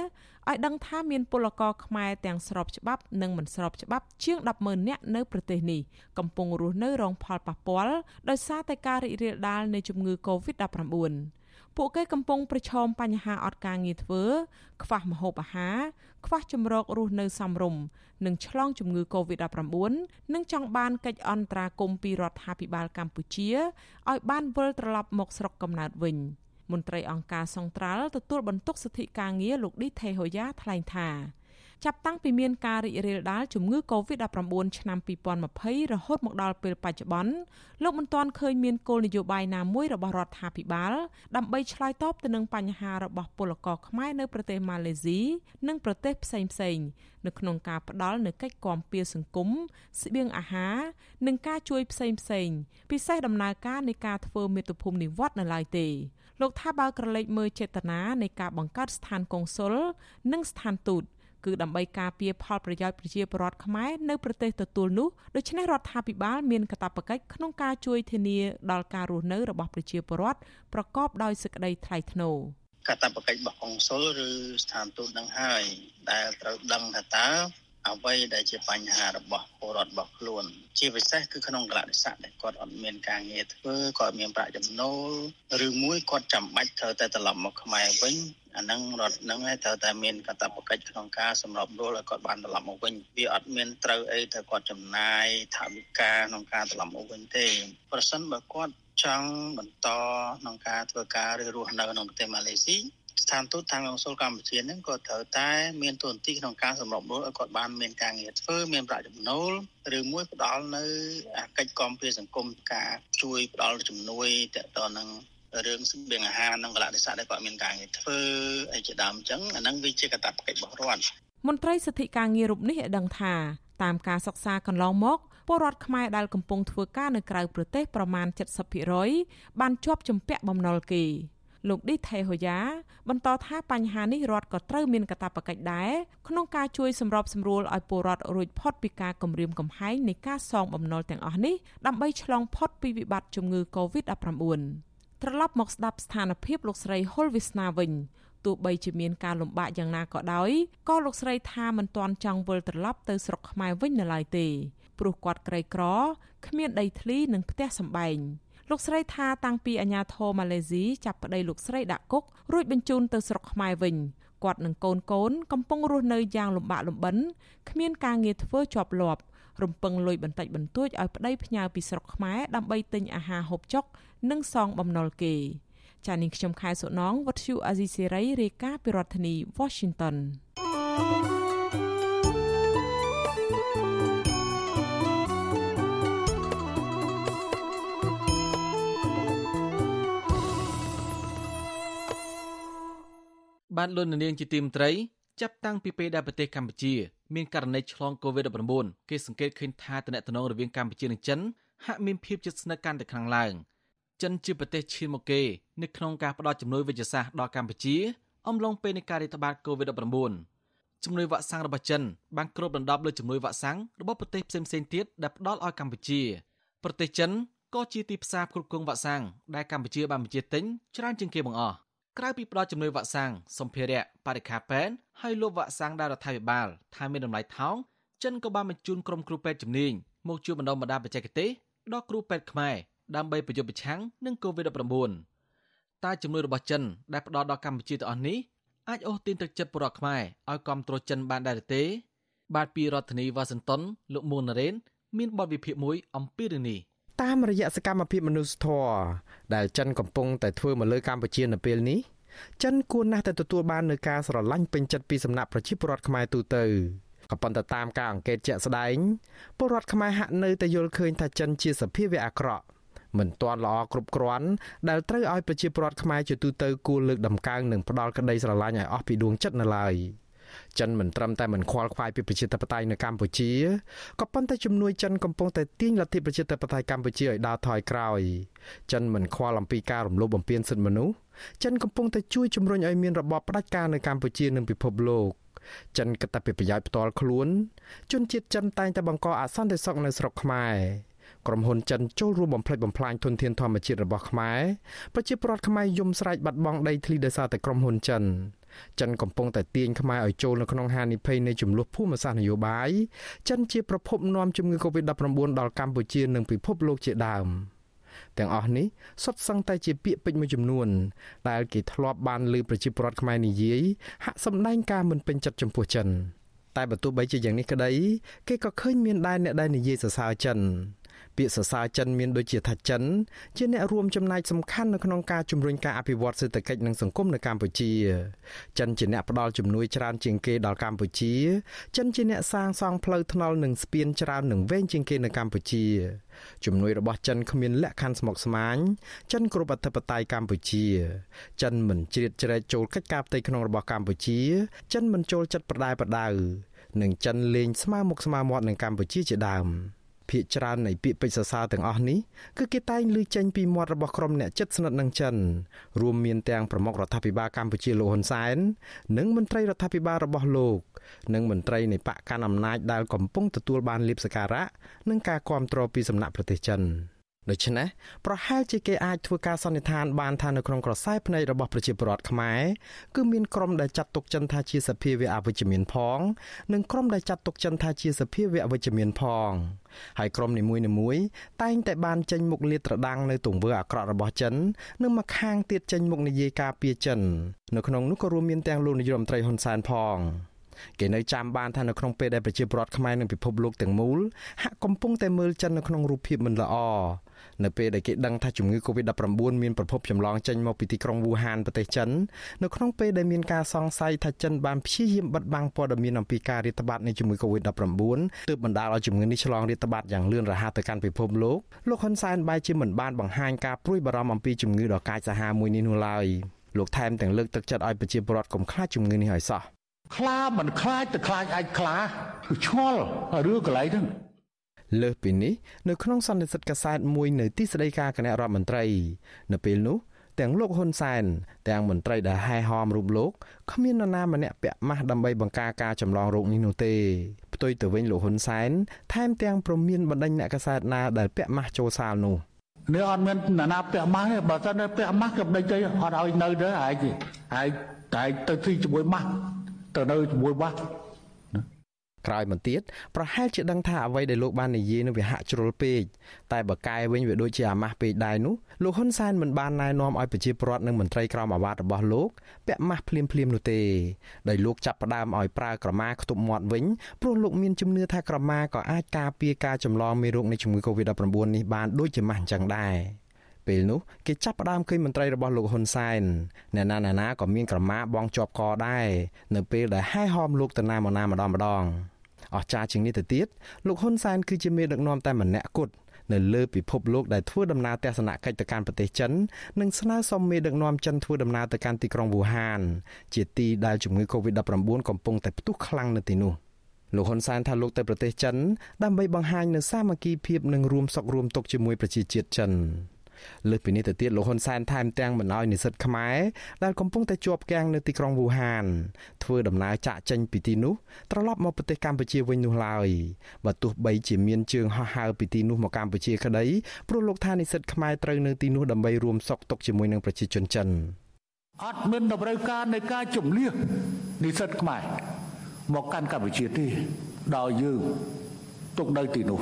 ឲ្យដឹងថាមានពលករខ្មែរទាំងស្របច្បាប់និងមិនស្របច្បាប់ជាង100000នាក់នៅប្រទេសនេះកំពុងរស់នៅរងផលប៉ះពាល់ដោយសារតែការរីករាលដាលនៃជំងឺ Covid-19 ពួកគេកំពុងប្រឈមបញ្ហាអត់ការងារធ្វើ ខ្វះម្ហូបអាហារខ្វះជំរករស់នៅសមរម្យនិងឆ្លងជំងឺ Covid-19 និងចង់បានកិច្ចអន្តរាគមន៍ពីរដ្ឋាភិបាលកម្ពុជាឲ្យបានវិលត្រឡប់មកស្រុកកំណើតវិញ។ មន្ត្រីអង្គការសង្ត្រាល់ទទួលបន្ទុកសិទ្ធិការងារលោកឌីថេហូយ៉ាថ្លែងថាចាប់តាំងពីមានការរីករាលដាលជំងឺ Covid-19 ឆ្នាំ2020រហូតមកដល់ពេលបច្ចុប្បន្នលោកមិនទាន់ឃើញមានគោលនយោបាយណាមួយរបស់រដ្ឋាភិបាលដើម្បីឆ្លើយតបទៅនឹងបញ្ហារបស់ពលករខ្មែរនៅប្រទេសម៉ាឡេស៊ីនិងប្រទេសផ្សេងៗនៅក្នុងការផ្ដល់នូវកិច្ចគាំពារសង្គមស្បៀងអាហារនិងការជួយផ្សេងៗពិសេសដំណើរការនៃការធ្វើមាតុភូមិនិវត្តន៍នៅឡើយទេ លោកថាបើក្រឡេកមើលចេតនានៃការបង្កើតស្ថានកុងស៊ុលនិងស្ថានទូតគឺដើម្បីការពារផលប្រយោជន៍ប្រជាពលរដ្ឋខ្មែរនៅប្រទេសទទួលនោះដូច្នេះរដ្ឋាភិបាលមានកាតព្វកិច្ចក្នុងការជួយធានាដល់ការរស់នៅរបស់ប្រជាពលរដ្ឋប្រកបដោយសេចក្តីថ្លៃថ្នូរកាតព្វកិច្ចរបស់កុងស៊ុលឬស្ថានទូតនឹងហើយដែលត្រូវដឹងថាតើ អ្វីដែលជាបញ្ហារបស់ពលរដ្ឋរបស់ខ្លួន ជាពិសេសគឺក្នុងកលៈទេសៈដែលគាត់អត់មានការងារធ្វើគាត់មានប្រាក់ចំណូលឬមួយគាត់ចាំបាច់ត្រូវតែត្រឡប់មកខ្មែរវិញអាហ្នឹងរដ្ឋហ្នឹងឯងត្រូវតែមានកាតព្វកិច្ចក្នុងការសម្របរួលឲ្យគាត់បានត្រឡប់មកវិញវាអត់មានត្រូវអីទៅគាត់ចំណាយថវិកាក្នុងការត្រឡប់មកវិញទេប្រសិនបើគាត់ចង់បន្តក្នុងការធ្វើការឬរស់នៅក្នុងប្រទេសម៉ាឡេស៊ី ស្ថានទូតខាងកុងស៊ុលកម្ពុជានឹងក៏ត្រូវតែមានទួនាទីក្នុងការសម្របរួលឲ្យគាត់បានមានការងារធ្វើមានប្រាក់ចំណូលឬមួយផ្ដល់នៅកិច្ចគាំពារសង្គមការជួយផ្ដល់ជំនួយតទៅនឹងរឿងស្បៀងអាហារនិងកលៈទេសៈដែលគាត់មានការងារធ្វើអីជាដើមអញ្ចឹងអាហ្នឹងវាជាកាតព្វកិច្ចរបស់រដ្ឋមន្ត្រីសិទ្ធិការងាររូបនេះឲ្យដឹងថាតាមការសិក្សាកន្លងមកពលរដ្ឋខ្មែរដែលកំពុងធ្វើការនៅក្រៅប្រទេសប្រមាណ70%បានជាប់ជំពាក់បំណុលគេ លោកឌីថេហូយ៉ាបន្តថាបញ្ហានេះរដ្ឋក៏ត្រូវមានកាតព្វកិច្ចដែរក្នុងការជួយសម្របសម្រួលឲ្យពលរដ្ឋរួចផុតពីការគំរាមកំហែងនៃការសងបំណុលទាំងអស់នេះដើម្បីឆ្លងផុតពីវិបត្តិជំងឺ Covid-19 ត្រឡប់មកស្ដាប់ស្ថានភាពលោកស្រីហុលវិស្នាវិញទោះបីជាមានការលំបាកយ៉ាងណាក៏ដោយក៏លោកស្រីថាមិនទាន់ចង់វិលត្រឡប់ទៅស្រុកខ្មែរវិញនៅឡើយទេព្រោះគាត់ក្រីក្រគ្មានដីធ្លីនិងផ្ទះសម្បែង។ លោកស្រីថាតាំងពីអាញាធរម៉ាឡេស៊ីចាប់ប្តីលោកស្រីដាក់គុករួចបញ្ជូនទៅស្រុកខ្មែរវិញគាត់និងកូនកូនកំពុងរស់នៅយ៉ាងលំបាកលំបិនគ្មានការងារធ្វើជាប់លាប់រំពឹងលុយបន្តិចបន្តួចឲ្យប្តីផ្ញើពីស្រុកខ្មែរដើម្បីទិញអាហារហូបចុក និងសងបំណុលគេចា៎នាងខ្ញុំខែសុណងវັດឈូអាស៊ីសេរីរាយការណ៍ពីរដ្ឋធានី Washington thank you បានលន់នាងជាទីមត្រីចាប់តាំងពីពេលដែលប្រទេសកម្ពុជាមានករណីឆ្លង COVID-19 គេសង្កេតឃើញថាតំណែងរវាងកម្ពុជានិងចិនហាក់មានភាពជិតស្និទ្ធកាន់តែខ្លាំងឡើងចិនជាប្រទេសឈានមុខគេនៅក្នុងការផ្តល់ជំនួយវិទ្យាសាស្ត្រដល់កម្ពុជាអំឡុងពេលនៃការរាតត្បាត COVID-19 ជំនួយវ៉ាក់សាំងរបស់ចិនបានគ្របដណ្ដប់លើជំនួយវ៉ាក់សាំងរបស់ប្រទេសផ្សេងៗទៀតដែលផ្ដល់ឲ្យកម្ពុជាប្រទេសចិនក៏ជាទីផ្សារគ្រប់គ្រងវ៉ាក់សាំងដែលកម្ពុជាបានបញ្ជាទិញច្រើនជាងគេបង្អស់ ក្រៅពីផ្ដល់ជំនួយវ៉ាក់សាំងសម្ភារៈបរិក្ខារពេទ្យហើយលក់វ៉ាក់សាំងដល់រដ្ឋាភិបាលថាមានតម្លៃថោកចិនក៏បានបញ្ជូនក្រុមគ្រូពេទ្យជំនាញមកជួយបណ្ដុះបណ្ដាលបច្ចេកទេសដល់គ្រូពេទ្យខ្មែរដើម្បីប្រយុទ្ធប្រឆាំងនឹង COVID-19 តែជំនួយរបស់ចិនដែលផ្ដល់ដល់កម្ពុជាទាំងអស់នេះអាចអូសទាញទឹកចិត្តពលរដ្ឋខ្មែរឲ្យគ្រប់គ្រងចិនបានដែរទេ បាទពីរដ្ឋធានីវ៉ាស៊ីនតោនលោកមួនណារ៉េនមានបទវិភាគមួយអំពីរឿងនេះ តាមរយៈសកម្មភាពមនុស្សធម៌ដែលចិនកំពុងតែធ្វើមកលើកម្ពុជានៅពេលនេះចិនគួរណាស់តែទទួលបាននូវការស្រឡាញ់ពេញចិត្តពីសំណាក់ប្រជាពលរដ្ឋខ្មែរទូទៅក៏ប៉ុន្តែតាមការអង្កេតជាក់ស្ដែងពលរដ្ឋខ្មែរហាក់នៅតែយល់ឃើញថាចិនជាសភាវៈអាក្រក់មិនទាន់ល្អគ្រប់គ្រាន់ដែលត្រូវឲ្យប្រជាពលរដ្ឋខ្មែរជាទូទៅគួរលើកដំកើងនិងផ្ដាល់ក្តីស្រឡាញ់ឲ្យអស់ពីដួងចិត្តនៅឡើយ ចិនមិនត្រឹមតែមិនខ្វល់ខ្វាយពីប្រជាធិបតេយ្យនៅកម្ពុជាក៏ប៉ុន្តែជំនួយចិនកំពុងតែទាញលទ្ធិប្រជាធិបតេយ្យកម្ពុជាឲ្យដើរថយក្រោយចិនមិនខ្វល់អំពីការរំលោភបំពានសិទ្ធិមនុស្សចិនកំពុងតែជួយជំរុញឲ្យមានរបបផ្ដាច់ការនៅកម្ពុជានិងពិភពលោកចិនគិតតែពីប្រយោជន៍ផ្ទាល់ខ្លួនជនជាតិចិនតែងតែបង្កអសន្តិសុខនៅស្រុកខ្មែរក្រុមហ៊ុនចិនចូលរួមបំផ្លិចបំផ្លាញធនធានធម្មជាតិរបស់ខ្មែរប្រជាពលរដ្ឋខ្មែរយំស្រែកបាត់បង់ដីធ្លីដោយសារតែក្រុមហ៊ុនចិន ចិនកំពុងតែទាញខ្មែរឲ្យចូលនៅក្នុងហានិភ័យនៃចំនួនភូមិសាស្ត្រនយោបាយចិនជាប្រភពនាំជំងឺ Covid-19 ដល់កម្ពុជានិងពិភពលោកជាដើមទាំងអស់នេះសុទ្ធសឹងតែជាពាក្យពេចន៍មួយចំនួន ដែលគេធ្លាប់បានលើប្រជាពលរដ្ឋខ្មែរនិយាយហាក់សម្ដែងការមិនពេញចិត្តចំពោះចិនតែបើទោះបីជាយ៉ាងនេះក្តី គេក៏ឃើញមានដែរអ្នកដែលនិយាយសរសើរចិន ពាក្យសរសើរចិនមានដូចជាថាចិនជាអ្នករួមចំណែកសំខាន់នៅក្នុងការជំរុញការអភិវឌ្ឍសេដ្ឋកិច្ចនិងសង្គមនៅកម្ពុជាចិនជាអ្នកផ្ដល់ជំនួយច្រើនជាងគេដល់កម្ពុជាចិនជាអ្នកសាងសង់ផ្លូវថ្នល់និងស្ពានច្រើននិងវែងជាងគេនៅកម្ពុជាជំនួយរបស់ចិនគ្មានលក្ខខណ្ឌស្មុគស្មាញចិនគ្រប់អធិបតេយ្យកម្ពុជា ចិនមិនជ្រៀតជ្រែកចូលកិច្ចការផ្ទៃក្នុងរបស់កម្ពុជា ចិនមិនចូលចិត្តប្រដែប្រដៅនិងចិនលេងស្មើមុខស្មើមាត់នឹងកម្ពុជាជាដើម ភាគច្រើននៃពាក្យពេចន៍សរសើរទាំងអស់នេះគឺគេតែងឮចេញពីមាត់របស់ក្រុមអ្នកចិត្តស្និទ្ធនឹងចិនរួមមានទាំងប្រមុខរដ្ឋាភិបាលកម្ពុជាលោកហ៊ុនសែននិងមន្ត្រីរដ្ឋាភិបាលរបស់លោកនិងមន្ត្រីនៃបកកណ្ដាលអំណាចដែលកំពុងទទួលបានលៀបសការៈនិងការគ្រប់គ្រងពីសំណាក់ប្រទេសចិន។ ដូច្នេះប្រហែលជាគេអាចធ្វើការសន្និដ្ឋានបានថានៅក្នុងក្រសែភ្នែករបស់ប្រជាពលរដ្ឋខ្មែរគឺមានក្រុមដែលចាត់ទុកចិនថាជាសភាវៈអវិជ្ជមានផង និងក្រុមដែលចាត់ទុកចិនថាជាសភាវៈវិជ្ជមានផងហើយក្រុមនីមួយៗតែងតែបានចេញមុខលាតត្រដាងនៅទង្វើអាក្រក់របស់ចិននិងមកខាងទៀតចេញមុខនិយាយការពារចិននៅក្នុងនោះក៏រួមមានទាំងលោកនាយរដ្ឋមន្ត្រីហ៊ុនសែនផងគេនៅចាំបានថានៅក្នុងពេលដែលប្រជាពលរដ្ឋខ្មែរនិងពិភពលោកទាំងមូលហាក់កំពុងតែមើលចិននៅក្នុងរូបភាពមិនល្អ នៅពេលដែលគេដឹងថាជំងឺ Covid-19 មានប្រភពចម្លងចេញមកពីទីក្រុងវូហានប្រទេសចិននៅក្នុងពេលដែលមានការសង្ស័យថាចិនបានព្យាយាមបិទបាំងព័ត៌មានអំពីការរាតត្បាតនៃជំងឺ Covid-19 ទើបបណ្ដាលឲ្យជំងឺនេះឆ្លងរាតត្បាតយ៉ាងលឿនរហ័សទៅកាន់ពិភពលោកលោកហ៊ុនសែនបែរជាមិនបានបង្ហាញការព្រួយបារម្ភអំពីជំងឺដ៏កាចសាហាវមួយនេះនោះឡើយលោកថែមទាំងលើកទឹកចិត្តឲ្យប្រជាពលរដ្ឋកុំខ្លាចជំងឺនេះឲ្យសោះខ្លាមិនខ្លាចទៅខ្លាចអាចខ្លាគឺឆ្ងល់រឿងកន្លែងហ្នឹង លើសពីនេះនៅក្នុងសន្និសីទកាសែតមួយនៅទីស្តីការគណៈរដ្ឋមន្ត្រី នៅពេលនោះទាំងលោកហ៊ុនសែនទាំងមន្ត្រីដែលហែហមរូបលោកគ្មាននរណាម្នាក់ពាក់ម៉ាស់ដើម្បីបង្ការការចម្លងរោគនេះនោះទេផ្ទុយទៅវិញលោកហ៊ុនសែនថែមទាំងប្រមានបណ្ដេញអ្នកកាសែតណាដែលពាក់ម៉ាស់ចូលសាលនោះនេះអត់មានអ្នកណាពាក់ម៉ាស់ទេបើសិនតែពាក់ម៉ាស់ក៏មិនទៅអត់ឲ្យនៅទៅឯងឯងតែទៅទីជាមួយម៉ាស់ទៅនៅជាមួយម៉ាស់ ក្រោយមកទៀតប្រហែលជាដឹងថាអ្វីដែលលោកបាននិយាយនឹងវាហាក់ជ្រុលពេកតែបើកែវិញវាដូចជាអាម៉ាស់ពេកដែរនោះលោកហ៊ុនសែនមិនបានណែនាំឲ្យប្រជាពលរដ្ឋនិងមន្ត្រីក្រមអាវ៉ាត់របស់លោកពាក់ម៉ាស់ភ្លាមភ្លាមនោះទេដោយលោកចាប់ផ្ដើមឲ្យប្រើក្រមាខ្ទប់មាត់វិញព្រោះលោកមានជំនឿថាក្រមាក៏អាចការពារការចម្លងមេរោគនៃជំងឺ Covid-19 នេះបានដូចជាម៉ាស់អញ្ចឹងដែរពេលនោះគេចាប់ផ្ដើមឃើញមន្ត្រីរបស់លោកហ៊ុនសែនអ្នកណាណាក៏មានក្រមាបងជាប់កដែរនៅពេលដែលហែហោមលោកទៅណាមកណាម្ដងម្ដង អស្ចារ្យជាងនេះទៅទៀតលោកហ៊ុនសែនគឺជាមេដឹកនាំតែម្នាក់គត់នៅលើពិភពលោកដែលធ្វើដំណើរទស្សនកិច្ចទៅកាន់ប្រទេសចិននិងស្នើសុំមេដឹកនាំចិនធ្វើដំណើរទៅកាន់ទីក្រុងវូហាន ជាទីដែលជំងឺ Covid-19 កំពុងតែផ្ទុះខ្លាំងនៅទីនោះលោកហ៊ុនសែនថាលោកទៅប្រទេសចិនដើម្បីបង្ហាញនូវសាមគ្គីភាពនិងរួមសុខរួមទុក្ខជាមួយប្រជាជាតិចិន លើសពីនេះទៅទៀតលោកហ៊ុនសែនថែមទាំងមិនអោយនិស្សិតខ្មែរដែលកំពុងតែជាប់គាំងនៅទីក្រុងវូហាន ធ្វើដំណើរចាក់ចេញពីទីនោះត្រឡប់មកប្រទេសកម្ពុជាវិញនោះឡើយបើទោះបីជាមានជើងហោះហើរពីទីនោះមកកម្ពុជាក្តីព្រោះលោកថានិស្សិតខ្មែរត្រូវនៅទីនោះដើម្បីរួមសុខទុក្ខជាមួយនឹងប្រជាជនចិនអត់មានតម្រូវការនៃការជំនះនិស្សិតខ្មែរមកកាន់កម្ពុជាទេដោយយើងទុកនៅទីនោះ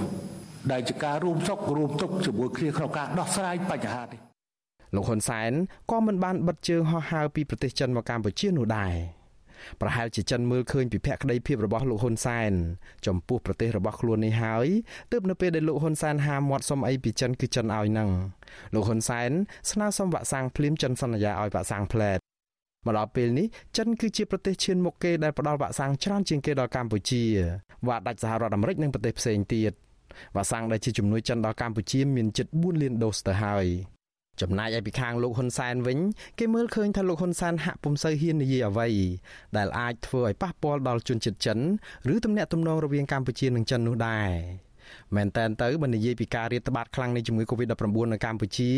ដែលជាការរួមសុខរួមទុក្ខជាមួយគ្នាក្នុងការដោះស្រាយបញ្ហានេះលោកហ៊ុនសែនក៏មិនបានបិទជើងហោះហើរពីប្រទេសចិនមកកម្ពុជានោះដែរប្រហែលជាចិនមើលឃើញពីភក្តីភាពរបស់លោកហ៊ុនសែនចំពោះប្រទេសរបស់ខ្លួននេះហើយទើបនៅពេលដែលលោកហ៊ុនសែនហាមាត់សុំអីពីចិនគឺចិនឲ្យនឹងលោកហ៊ុនសែនស្នើសុំវាក់សាំងភ្លាមចិនសន្យាឲ្យវាក់សាំងផ្លែតមកដល់ពេលនេះចិនគឺជាប្រទេសឈានមុខគេដែលផ្ដល់វាក់សាំងច្រើនជាងគេដល់កម្ពុជាវាដាច់សហរដ្ឋអាមេរិកនិងប្រទេសផ្សេងទៀត វ៉ាក់សាំងដែលជាជំនួយចិនដល់កម្ពុជាមានជិត4លានដូសទៅហើយចំណែកឯពីខាងលោកហ៊ុនសែនវិញគេមើលឃើញថាលោកហ៊ុនសែនហាក់ពុំសូវហ៊ាននិយាយអ្វីដែលអាចធ្វើឲ្យប៉ះពាល់ដល់ជនជាតិចិន ឬទំនាក់ទំនងរវាងកម្ពុជានិងចិននោះដែរ មែនតែនទៅបើនិយាយពីការរាតត្បាតខ្លាំងនៃជំងឺ Covid-19 នៅកម្ពុជា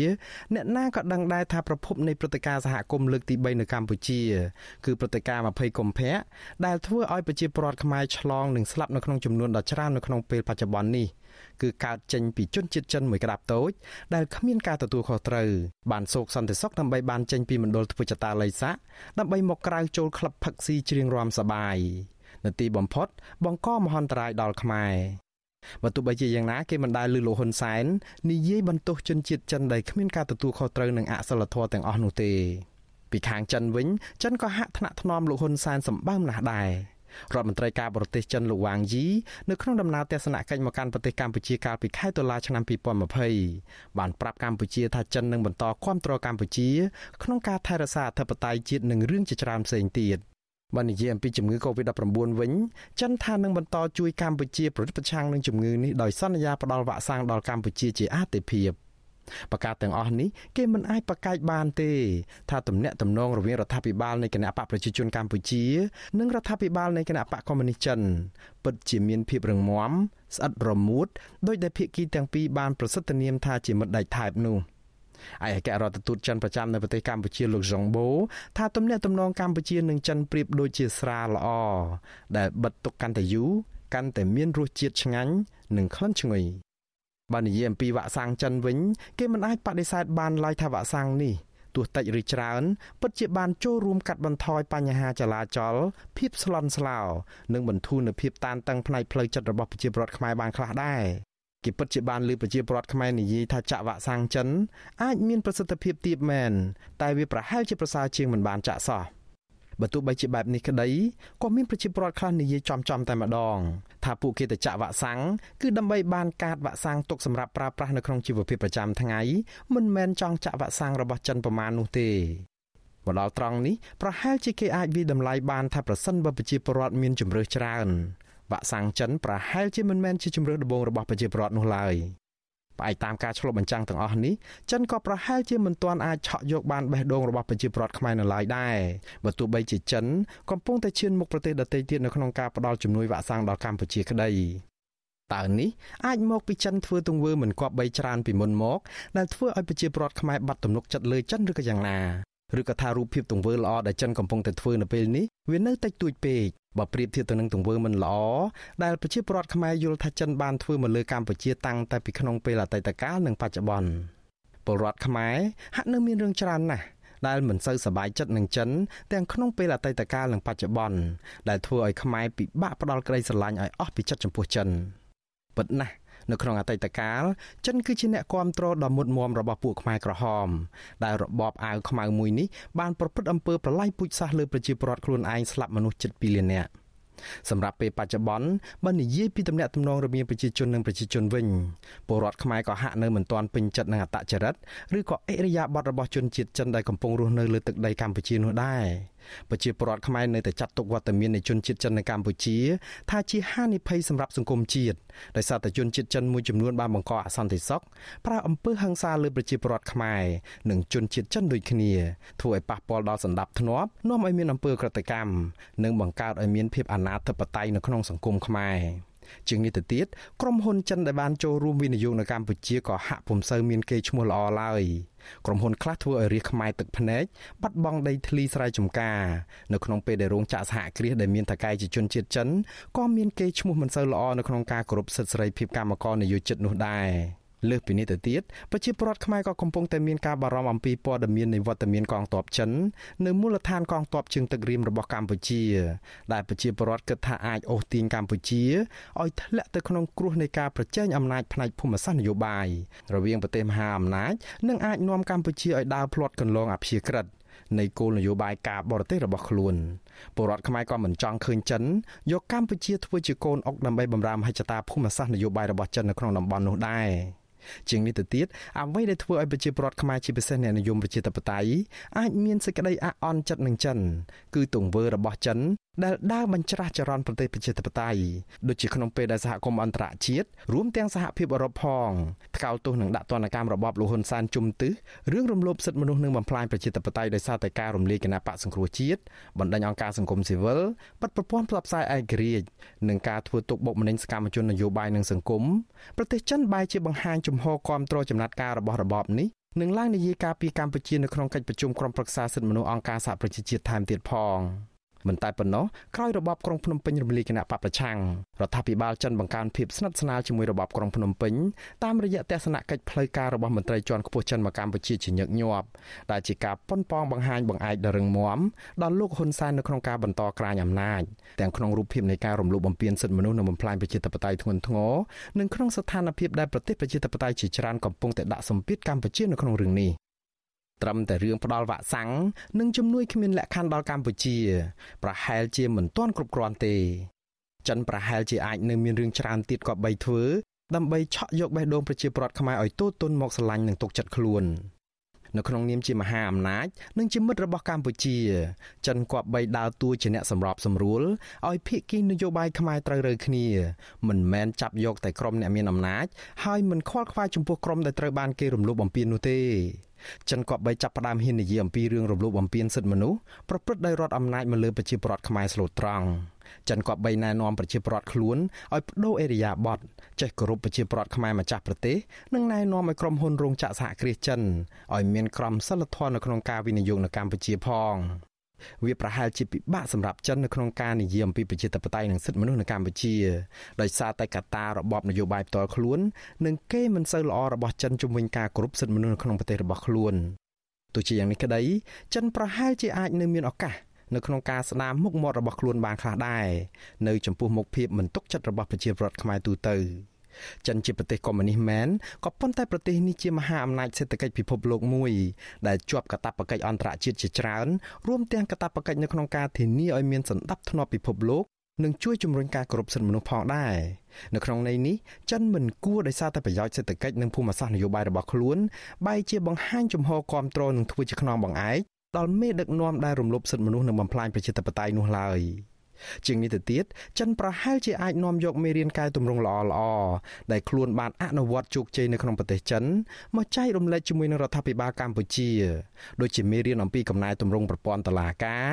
អ្នកណាក៏ដឹងដែរថាប្រភពនៃព្រឹត្តិការណ៍សហគមន៍លើកទី3នៅកម្ពុជាគឺព្រឹត្តិការណ៍20កុម្ភៈដែលធ្វើឲ្យប្រជាពលរដ្ឋខ្មែរឆ្លងនិងស្លាប់នៅក្នុងចំនួនដ៏ច្រើននៅក្នុងពេលបច្ចុប្បន្ននេះគឺកើតចេញពីជនជាតិចិនមួយក្តាប់តូចដែលគ្មានការទទួលខុសត្រូវបានសោកសន្តិសុខដើម្បីបានចេញពីមណ្ឌលធ្វើចតាល័យស័កដើម្បីមកក្រៅចូលក្លឹបផឹកស៊ីច្រៀងរាំសប្បាយនៅទីបំផុតបង្កមហន្តរាយដល់ខ្មែរ បើទោះបីជាយ៉ាងណាគេមិនដែលលើលោកហ៊ុនសែននិយាយបន្ទោសជនជាតិចិនដែលគ្មានការទទួលខុសត្រូវនឹងអសិលធម៌ទាំងអស់នោះទេពីខាងចិនវិញចិនក៏ហាក់ថ្នាក់ថ្នមលោកហ៊ុនសែនសម្បើមណាស់ដែររដ្ឋមន្ត្រីការបរទេសចិនលោកវ៉ាងយីនៅក្នុងដំណើរទស្សនកិច្ចមកកាន់ប្រទេសកម្ពុជាកាលពីខែតុលាឆ្នាំ2020បានប្រាប់កម្ពុជាថាចិននឹងបន្តគាំទ្រកម្ពុជាក្នុងការថែរក្សាអធិបតេយ្យជាតិនិងរឿងជាច្រើនផ្សេងទៀត បើនិយាយអំពីជំងឺ Covid-19 វិញចិនថានឹងបន្តជួយកម្ពុជាប្រយុទ្ធប្រឆាំងនឹងជំងឺនេះដោយសន្យាផ្តល់វ៉ាក់សាំងដល់កម្ពុជាជាអាទិភាព។ប្រកាសទាំងអស់នេះគេមិនអាចប្រកែកបានទេ ថាទំនាក់ទំនងរវាងរដ្ឋាភិបាលនៃគណៈបកប្រជាជនកម្ពុជា និងរដ្ឋាភិបាលនៃគណៈបកកុម្មុយនីសចិនពិតជាមានភាពរឹងមាំស្អិតរមួតដោយដែលភាគីទាំងពីរបានប្រសិទ្ធនាមថាជាមិត្តដៃថែបនោះ ឯកអគ្គរដ្ឋទូតចិនប្រចាំនៅប្រទេសកម្ពុជាលោកសុងបូថាទំនាក់ទំនងកម្ពុជានិងចិនប្រៀបដូចជាស្រាល្អដែលបិទទុកកាន់តែយូរកាន់តែមានរសជាតិឆ្ងាញ់និងក្លិនឈ្ងុយបើនិយាយអំពីវ៉ាក់សាំងចិនវិញ គេមិនអាចបដិសេធបានឡើយថាវ៉ាក់សាំងនេះទោះតិចឬច្រើនពិតជាបានចូលរួមកាត់បន្ថយបញ្ហាចលាចលភាពស្លន់ស្លោ និងបន្ធូរនូវភាពតានតឹងផ្នែកផ្លូវចិត្តរបស់ប្រជាពលរដ្ឋខ្មែរបានខ្លះដែរ គេពិតជាបានលើប្រជាពលរដ្ឋខ្មែរនិយាយថាចាក់វ៉ាក់សាំងចិនអាចមានប្រសិទ្ធភាពទាបមែនតែវាប្រហែលជាប្រសើរជាងមិនបានចាក់សោះបើទោះបីជាបែបនេះក្តីក៏មានប្រជាពលរដ្ឋខ្លះនិយាយចំចំតែម្ដងថាពួកគេទៅចាក់វ៉ាក់សាំងគឺដើម្បីបានកាតវ៉ាក់សាំងទុកសម្រាប់ប្រើប្រាស់នៅក្នុងជីវភាពប្រចាំថ្ងៃមិនមែនចង់ចាក់វ៉ាក់សាំងរបស់ចិនប្រមាណនោះទេមកដល់ត្រង់នេះប្រហែលជាគេអាចវិតម្លៃបានថាប្រសិនបើប្រជាពលរដ្ឋមានជំរើសច្រើន វ៉ាក់សាំងចិនប្រហែលជាមិនមែនជាជំរើសដំបូងរបស់ប្រជាពលរដ្ឋនោះឡើយ។ផ្អែកតាមការឆ្លុះបញ្ចាំងទាំងអស់នេះចិនក៏ប្រហែលជាមិនទាន់អាចឆក់យកបានបេះដូងរបស់ប្រជាពលរដ្ឋខ្មែរនៅឡើយដែរបើទោះបីជាចិនកំពុងតែឈានមុខប្រទេសដទៃទៀតនៅក្នុងការផ្តល់ជំនួយវ៉ាក់សាំងដល់កម្ពុជាក្តីតើនេះអាចមកពីចិនធ្វើទង្វើមិនគប្បីច្រើនពីមុនមកដែលធ្វើឲ្យប្រជាពលរដ្ឋខ្មែរបាត់ទំនុកចិត្តលើចិនឬក៏យ៉ាងណា ឬក៏ថារូបភាពទង្វើល្អដែលចិនកំពុងតែធ្វើនៅពេលនេះវានៅតិចតួចពេកបើប្រៀបធៀបទៅនឹងទង្វើមិនល្អដែលប្រជាពលរដ្ឋខ្មែរយល់ថាចិនបានធ្វើមកលើកម្ពុជាតាំងតែពីក្នុងពេលអតីតកាលនិងបច្ចុប្បន្នពលរដ្ឋខ្មែរហាក់នៅមានរឿងច្រើនណាស់ដែលមិនសូវសប្បាយចិត្តនឹងចិនទាំងក្នុងពេលអតីតកាលនិងបច្ចុប្បន្នដែលធ្វើឲ្យខ្មែរពិបាកផ្ដាល់ក្តីស្រឡាញ់ឲ្យអស់ពីចិត្តចំពោះចិនពិតណាស់ នៅក្នុងអតីតកាលចិនគឺជាអ្នកគ្រប់គ្រងដ៏មុតមមរបស់ពួកខ្មែរក្រហម ដែលរបបអាវខ្មៅមួយនេះបានប្រព្រឹត្តអំពើប្រល័យពូជសាសន៍លើប្រជាពលរដ្ឋខ្លួនឯងស្លាប់មនុស្សជិត2លាននាក់សម្រាប់ពេលបច្ចុប្បន្នបើនិយាយពីទំនាក់ទំនងរវាងប្រជាជននិងប្រជាជនវិញពលរដ្ឋខ្មែរក៏ហាក់នៅមិនទាន់ពេញចិត្តនឹងអត្តចរិតឬក៏អិរិយាបថរបស់ជនជាតិចិនដែលកំពុងរស់នៅលើទឹកដីកម្ពុជានោះដែរ ប្រជាពលរដ្ឋខ្មែរនៅតែចាត់ទុកវត្តមាននៃជនជាតិចិននៅកម្ពុជា ថាជាហានិភ័យសម្រាប់សង្គមជាតិដោយសារតែជនជាតិចិនមួយចំនួនបានបង្កអសន្តិសុខប្រើអំពើហិង្សាលើប្រជាពលរដ្ឋខ្មែរនិងជនជាតិចិនដូចគ្នាធ្វើឲ្យប៉ះពាល់ដល់សន្តិភាពនាំឲ្យមានអំពើក្រតកម្មនិងបង្កើតឲ្យមានភាពអនាធិបតេយ្យនៅក្នុងសង្គមខ្មែរជាងនេះទៅទៀតក្រុមហ៊ុនចិនដែលបានចូលរួមវិនិយោគនៅកម្ពុជាក៏ហាក់ពុំសូវមានកេរ្តិ៍ឈ្មោះល្អឡើយ ក្រុមហ៊ុនខ្លះធ្វើឲ្យរាជខ្មែរទឹកភ្នែកបាត់បង់ដីធ្លីស្រែចម្ការនៅក្នុងពេលដែលរោងចក្រសហគ្រាសដែលមានតកែជាជនជាតិចិនក៏មានកេរ្តិ៍ឈ្មោះមិនសូវល្អនៅក្នុងការគោរពសិទ្ធិសេរីភាពកម្មករនិយោជិតនោះដែរ លើសពីនេះទៅទៀតប្រជាពលរដ្ឋខ្មែរក៏កំពុងតែមានការបារម្ភអំពីព័ត៌មាននៃវត្តមានកងទ័ពចិននៅមូលដ្ឋានកងទ័ពជើងទឹករៀមរបស់កម្ពុជា ដែលប្រជាពលរដ្ឋគិតថាអាចអូសទាញកម្ពុជាឲ្យធ្លាក់ទៅក្នុងគ្រោះនៃការប្រជែងអំណាចផ្នែកភូមិសាស្ត្រនយោបាយរវាងប្រទេសមហាអំណាចនិងអាចនាំកម្ពុជាឲ្យដើរផ្លាត់កន្លងអព្យាក្រឹតនៃគោលនយោបាយការបរទេសរបស់ខ្លួនពលរដ្ឋខ្មែរក៏មិនចង់ឃើញចិនយកកម្ពុជាធ្វើជាកូនអុកដើម្បីបម្រើមហិច្ឆតាភូមិសាស្ត្រនយោបាយរបស់ចិននៅក្នុងតំបន់នោះដែរ ជាងនេះទៅទៀតអ្វីដែលធ្វើឲ្យប្រជាពលរដ្ឋខ្មែរជាពិសេសអ្នកនិយមប្រជាធិបតេយ្យអាចមានសេចក្តីអាក់អន់ចិត្តនឹងចិនគឺទង្វើរបស់ចិន ដែលដើរបញ្ច្រាស់ចរន្តប្រទេសប្រជាធិបតេយ្យដូចជាក្នុងពេលដែលសហគមន៍អន្តរជាតិរួមទាំងសហភាពអឺរ៉ុបផងថ្កោលទោសនឹងដាក់ទណ្ឌកម្មរបបលហ៊ុនសែនជុំទឹះរឿងរំលោភសិទ្ធិមនុស្សនិងបំផ្លាញប្រជាធិបតេយ្យដោយសារតែការរំលាយគណៈបកសង្គ្រោះជាតិបណ្ដាញអង្គការសង្គមស៊ីវិលបិទប្រព័ន្ធផ្សព្វផ្សាយឯករាជ្យនិងការធ្វើទុកបុកម្នេញសកម្មជននយោបាយនិងសង្គមប្រទេសចិនបែរជាបង្ហាញជំហរគាំទ្រចំណាត់ការរបស់របបនេះនឹងឡើងនយាយការពីកម្ពុជានៅក្នុងកិច្ចប្រជុំក្រុមប្រឹក្សាសិទ្ធិមនុស្សអង្គការសហប្រជាជាតិថែមទៀតផង។ មិនតែប៉ុណ្ណោះក្រោយរបបក្រុងភ្នំពេញរំលាយគណៈបកប្រឆាំងរដ្ឋាភិបាលចិនបង្កើនភាពស្និទ្ធស្នាលជាមួយរបបក្រុងភ្នំពេញតាមរយៈទស្សនកិច្ចផ្លូវការរបស់មន្ត្រីជាន់ខ្ពស់ចិនមកកម្ពុជាជាញឹកញាប់ដែលជាការប៉ុនប៉ងបង្ហាញបង្អែកដ៏រឹងមាំដល់លោកហ៊ុនសែននៅក្នុងការបន្តក្រាញអំណាចទាំងក្នុងរូបភាពនៃការរំលោភបំពានសិទ្ធិមនុស្សនិងបំផ្លាញប្រជាធិបតេយ្យធ្ងន់ធ្ងរនិងក្នុងស្ថានភាពដែលប្រទេសប្រជាធិបតេយ្យជាច្រើនកំពុងតែដាក់សម្ពាធកម្ពុជានៅក្នុងរឿងនេះ ត្រឹមតែរឿងផ្ដាល់វ៉ាក់សាំងនិងជំនួយគ្មានលក្ខខណ្ឌដល់កម្ពុជា ប្រហែលជាមិនទាន់គ្រប់គ្រាន់ទេចិនប្រហែលជាអាចនៅមានរឿងច្រើនទៀតក៏បីធ្វើដើម្បីឆក់យកបេះដូងប្រជាពលរដ្ឋខ្មែរឲ្យទូទុនមកស្រឡាញ់និងទុកចិត្តខ្លួននៅក្នុងនាមជាមហាអំណាចនិងជាមិត្តរបស់កម្ពុជាចិនគប្បីដើរតួជាអ្នកសម្របសម្រួលឲ្យភាគីនយោបាយខ្មែរត្រូវរើគ្នា មិនមែនចាប់យកតែក្រុមអ្នកមានអំណាចហើយមិនខ្វល់ខ្វាយចំពោះក្រុមដែលត្រូវបានគេរំលោភបំពាននោះទេ ចិនក៏បីចាប់ផ្ដើមហ៊ាននិយាយអំពីរឿងរំលោភបំពានសិទ្ធិមនុស្សប្រព្រឹត្តដោយរដ្ឋអំណាចមកលើប្រជាពលរដ្ឋខ្មែរស្លូតត្រង់ចិនក៏បីណែនាំប្រជាពលរដ្ឋខ្លួនឲ្យបដូរអេរយាប័តចេះគោរពប្រជាពលរដ្ឋខ្មែរម្ចាស់ប្រទេសនិងណែនាំឲ្យក្រុមហ៊ុនរោងចក្រសហគ្រាសចិនឲ្យមានក្រមសីលធម៌នៅក្នុងការវិនិយោគនៅកម្ពុជាផង វាប្រហែលជាពិបាកសម្រាប់ចិននៅក្នុងការនិយាយអំពីប្រជាធិបតេយ្យនិងសិទ្ធិមនុស្សនៅកម្ពុជាដោយសារតែកត្តារបបនយោបាយផ្ទាល់ខ្លួននិងគេមិនសូវល្អរបស់ចិនជំវិញការគោរពសិទ្ធិមនុស្សនៅក្នុងប្រទេសរបស់ខ្លួនទោះជាយ៉ាងនេះក្តីចិនប្រហែលជាអាចនៅមានឱកាសនៅក្នុងការស្ដារមុខមាត់របស់ខ្លួនបានខ្លះដែរនៅចំពោះមុខភាពមិនទុកចិត្តរបស់ប្រជាពលរដ្ឋខ្មែរទូទៅ ចិនជាប្រទេសកុម្មុយនីសមែនក៏ប៉ុន្តែប្រទេសនេះជាមហាអំណាចសេដ្ឋកិច្ចពិភពលោកមួយដែលជាប់កាតព្វកិច្ចអន្តរជាតិជាច្រើនរួមទាំងកាតព្វកិច្ចនៅក្នុងការធានាឲ្យមានសន្តិភាពពិភពលោកនិងជួយជំរុញការគោរពសិទ្ធិមនុស្សផងដែរនៅក្នុងន័យនេះចិនមិនគួរដោយសារតែប្រយោជន៍សេដ្ឋកិច្ចនិងភូមិសាស្ត្រនយោបាយរបស់ខ្លួនបែរជាបង្ហាញជំហរគ្រប់គ្រងនិងធ្វើជាខ្នងបង្អែកដល់មេដឹកនាំដែលរំលោភសិទ្ធិមនុស្សនិងបំផ្លាញប្រជាធិបតេយ្យនោះឡើយ។ ជាងនេះទៅទៀតចិនប្រហែលជាអាចនាំយកមេរៀនកែតម្រង់ល្អល្អដែលខ្លួនបានអនុវត្តជោគជ័យនៅក្នុងប្រទេសចិនមកចែករំលែកជាមួយនឹងរដ្ឋាភិបាលកម្ពុជាដូចជាមេរៀនអំពីកំណែតម្រង់ប្រព័ន្ធតុលាការ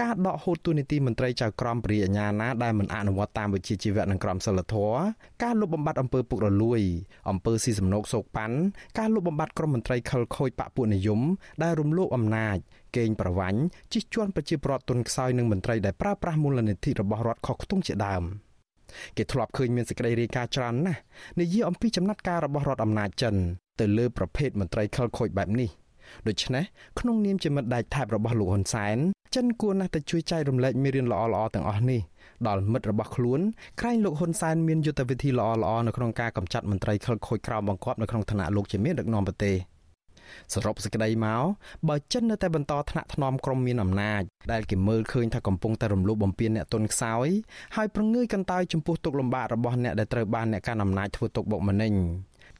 ការដកហូតទូនីតិមន្ត្រីចៅក្រមព្រះអាញាណាដែលមិនអនុវត្តតាមវិជ្ជាជីវៈនិងក្រមសីលធម៌ការលុបបំបាត់អំពើពុករលួយអំពើស៊ីសំណូកសោកប៉ាន់ការលុបបំបាត់ក្រុមមន្ត្រីខិលខូចបកពួកនិយមដែលរំលោភអំណាចកេងប្រវ័ញ្ចជិះជាន់ប្រជាពលរដ្ឋទុនខ្សោយនិងមន្ត្រីដែលប្រើប្រាស់មូលនិធិរបស់រដ្ឋខុសខ្ទង់ជាដើមគេធ្លាប់ឃើញមានសេចក្តីរាយការណ៍ច្រើនណាស់និយាយអំពីចំណាត់ការរបស់រដ្ឋអំណាចចិនទៅលើប្រភេទមន្ត្រីខិលខូចបែបនេះដូច្នេះក្នុងនាមជាមិត្តដៃថែបរបស់លោកហ៊ុនសែនចិនគួរណាស់តែជួយចែករំលែកមេរៀនល្អៗទាំងអស់នេះដល់មិត្តរបស់ខ្លួនក្រែងលោកហ៊ុនសែនមានយុទ្ធវិធីល្អៗនៅក្នុងការកម្ចាត់មន្ត្រីខិលខូចក្រោមបង្គាប់នៅក្នុងឋានៈលោកជាមេដឹកនាំប្រទេស។ សរុបសេចក្តីមកបើចិននៅតែបន្តថ្នាក់ថ្នមក្រុមមានអំណាចដែលគេមើលឃើញថាកំពុងតែរំលោភបំពានអ្នកទុនខ្សោយហើយប្រងើយកន្តើយចំពោះទុកលំបាករបស់អ្នកដែលត្រូវបានអ្នកកាន់អំណាចធ្វើទុកបុកម្នេញ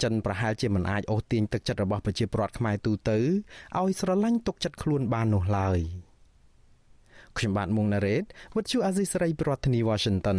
ចិនប្រហែលជាមិនអាចអូសទាញទឹកចិត្តរបស់ប្រជាពលរដ្ឋខ្មែរទូទៅឲ្យស្រឡាញ់ទុកចិត្តខ្លួនបាននោះឡើយខ្ញុំបាទមុងណារ៉េត With you Aziz Saray ប្រធានាទី Washington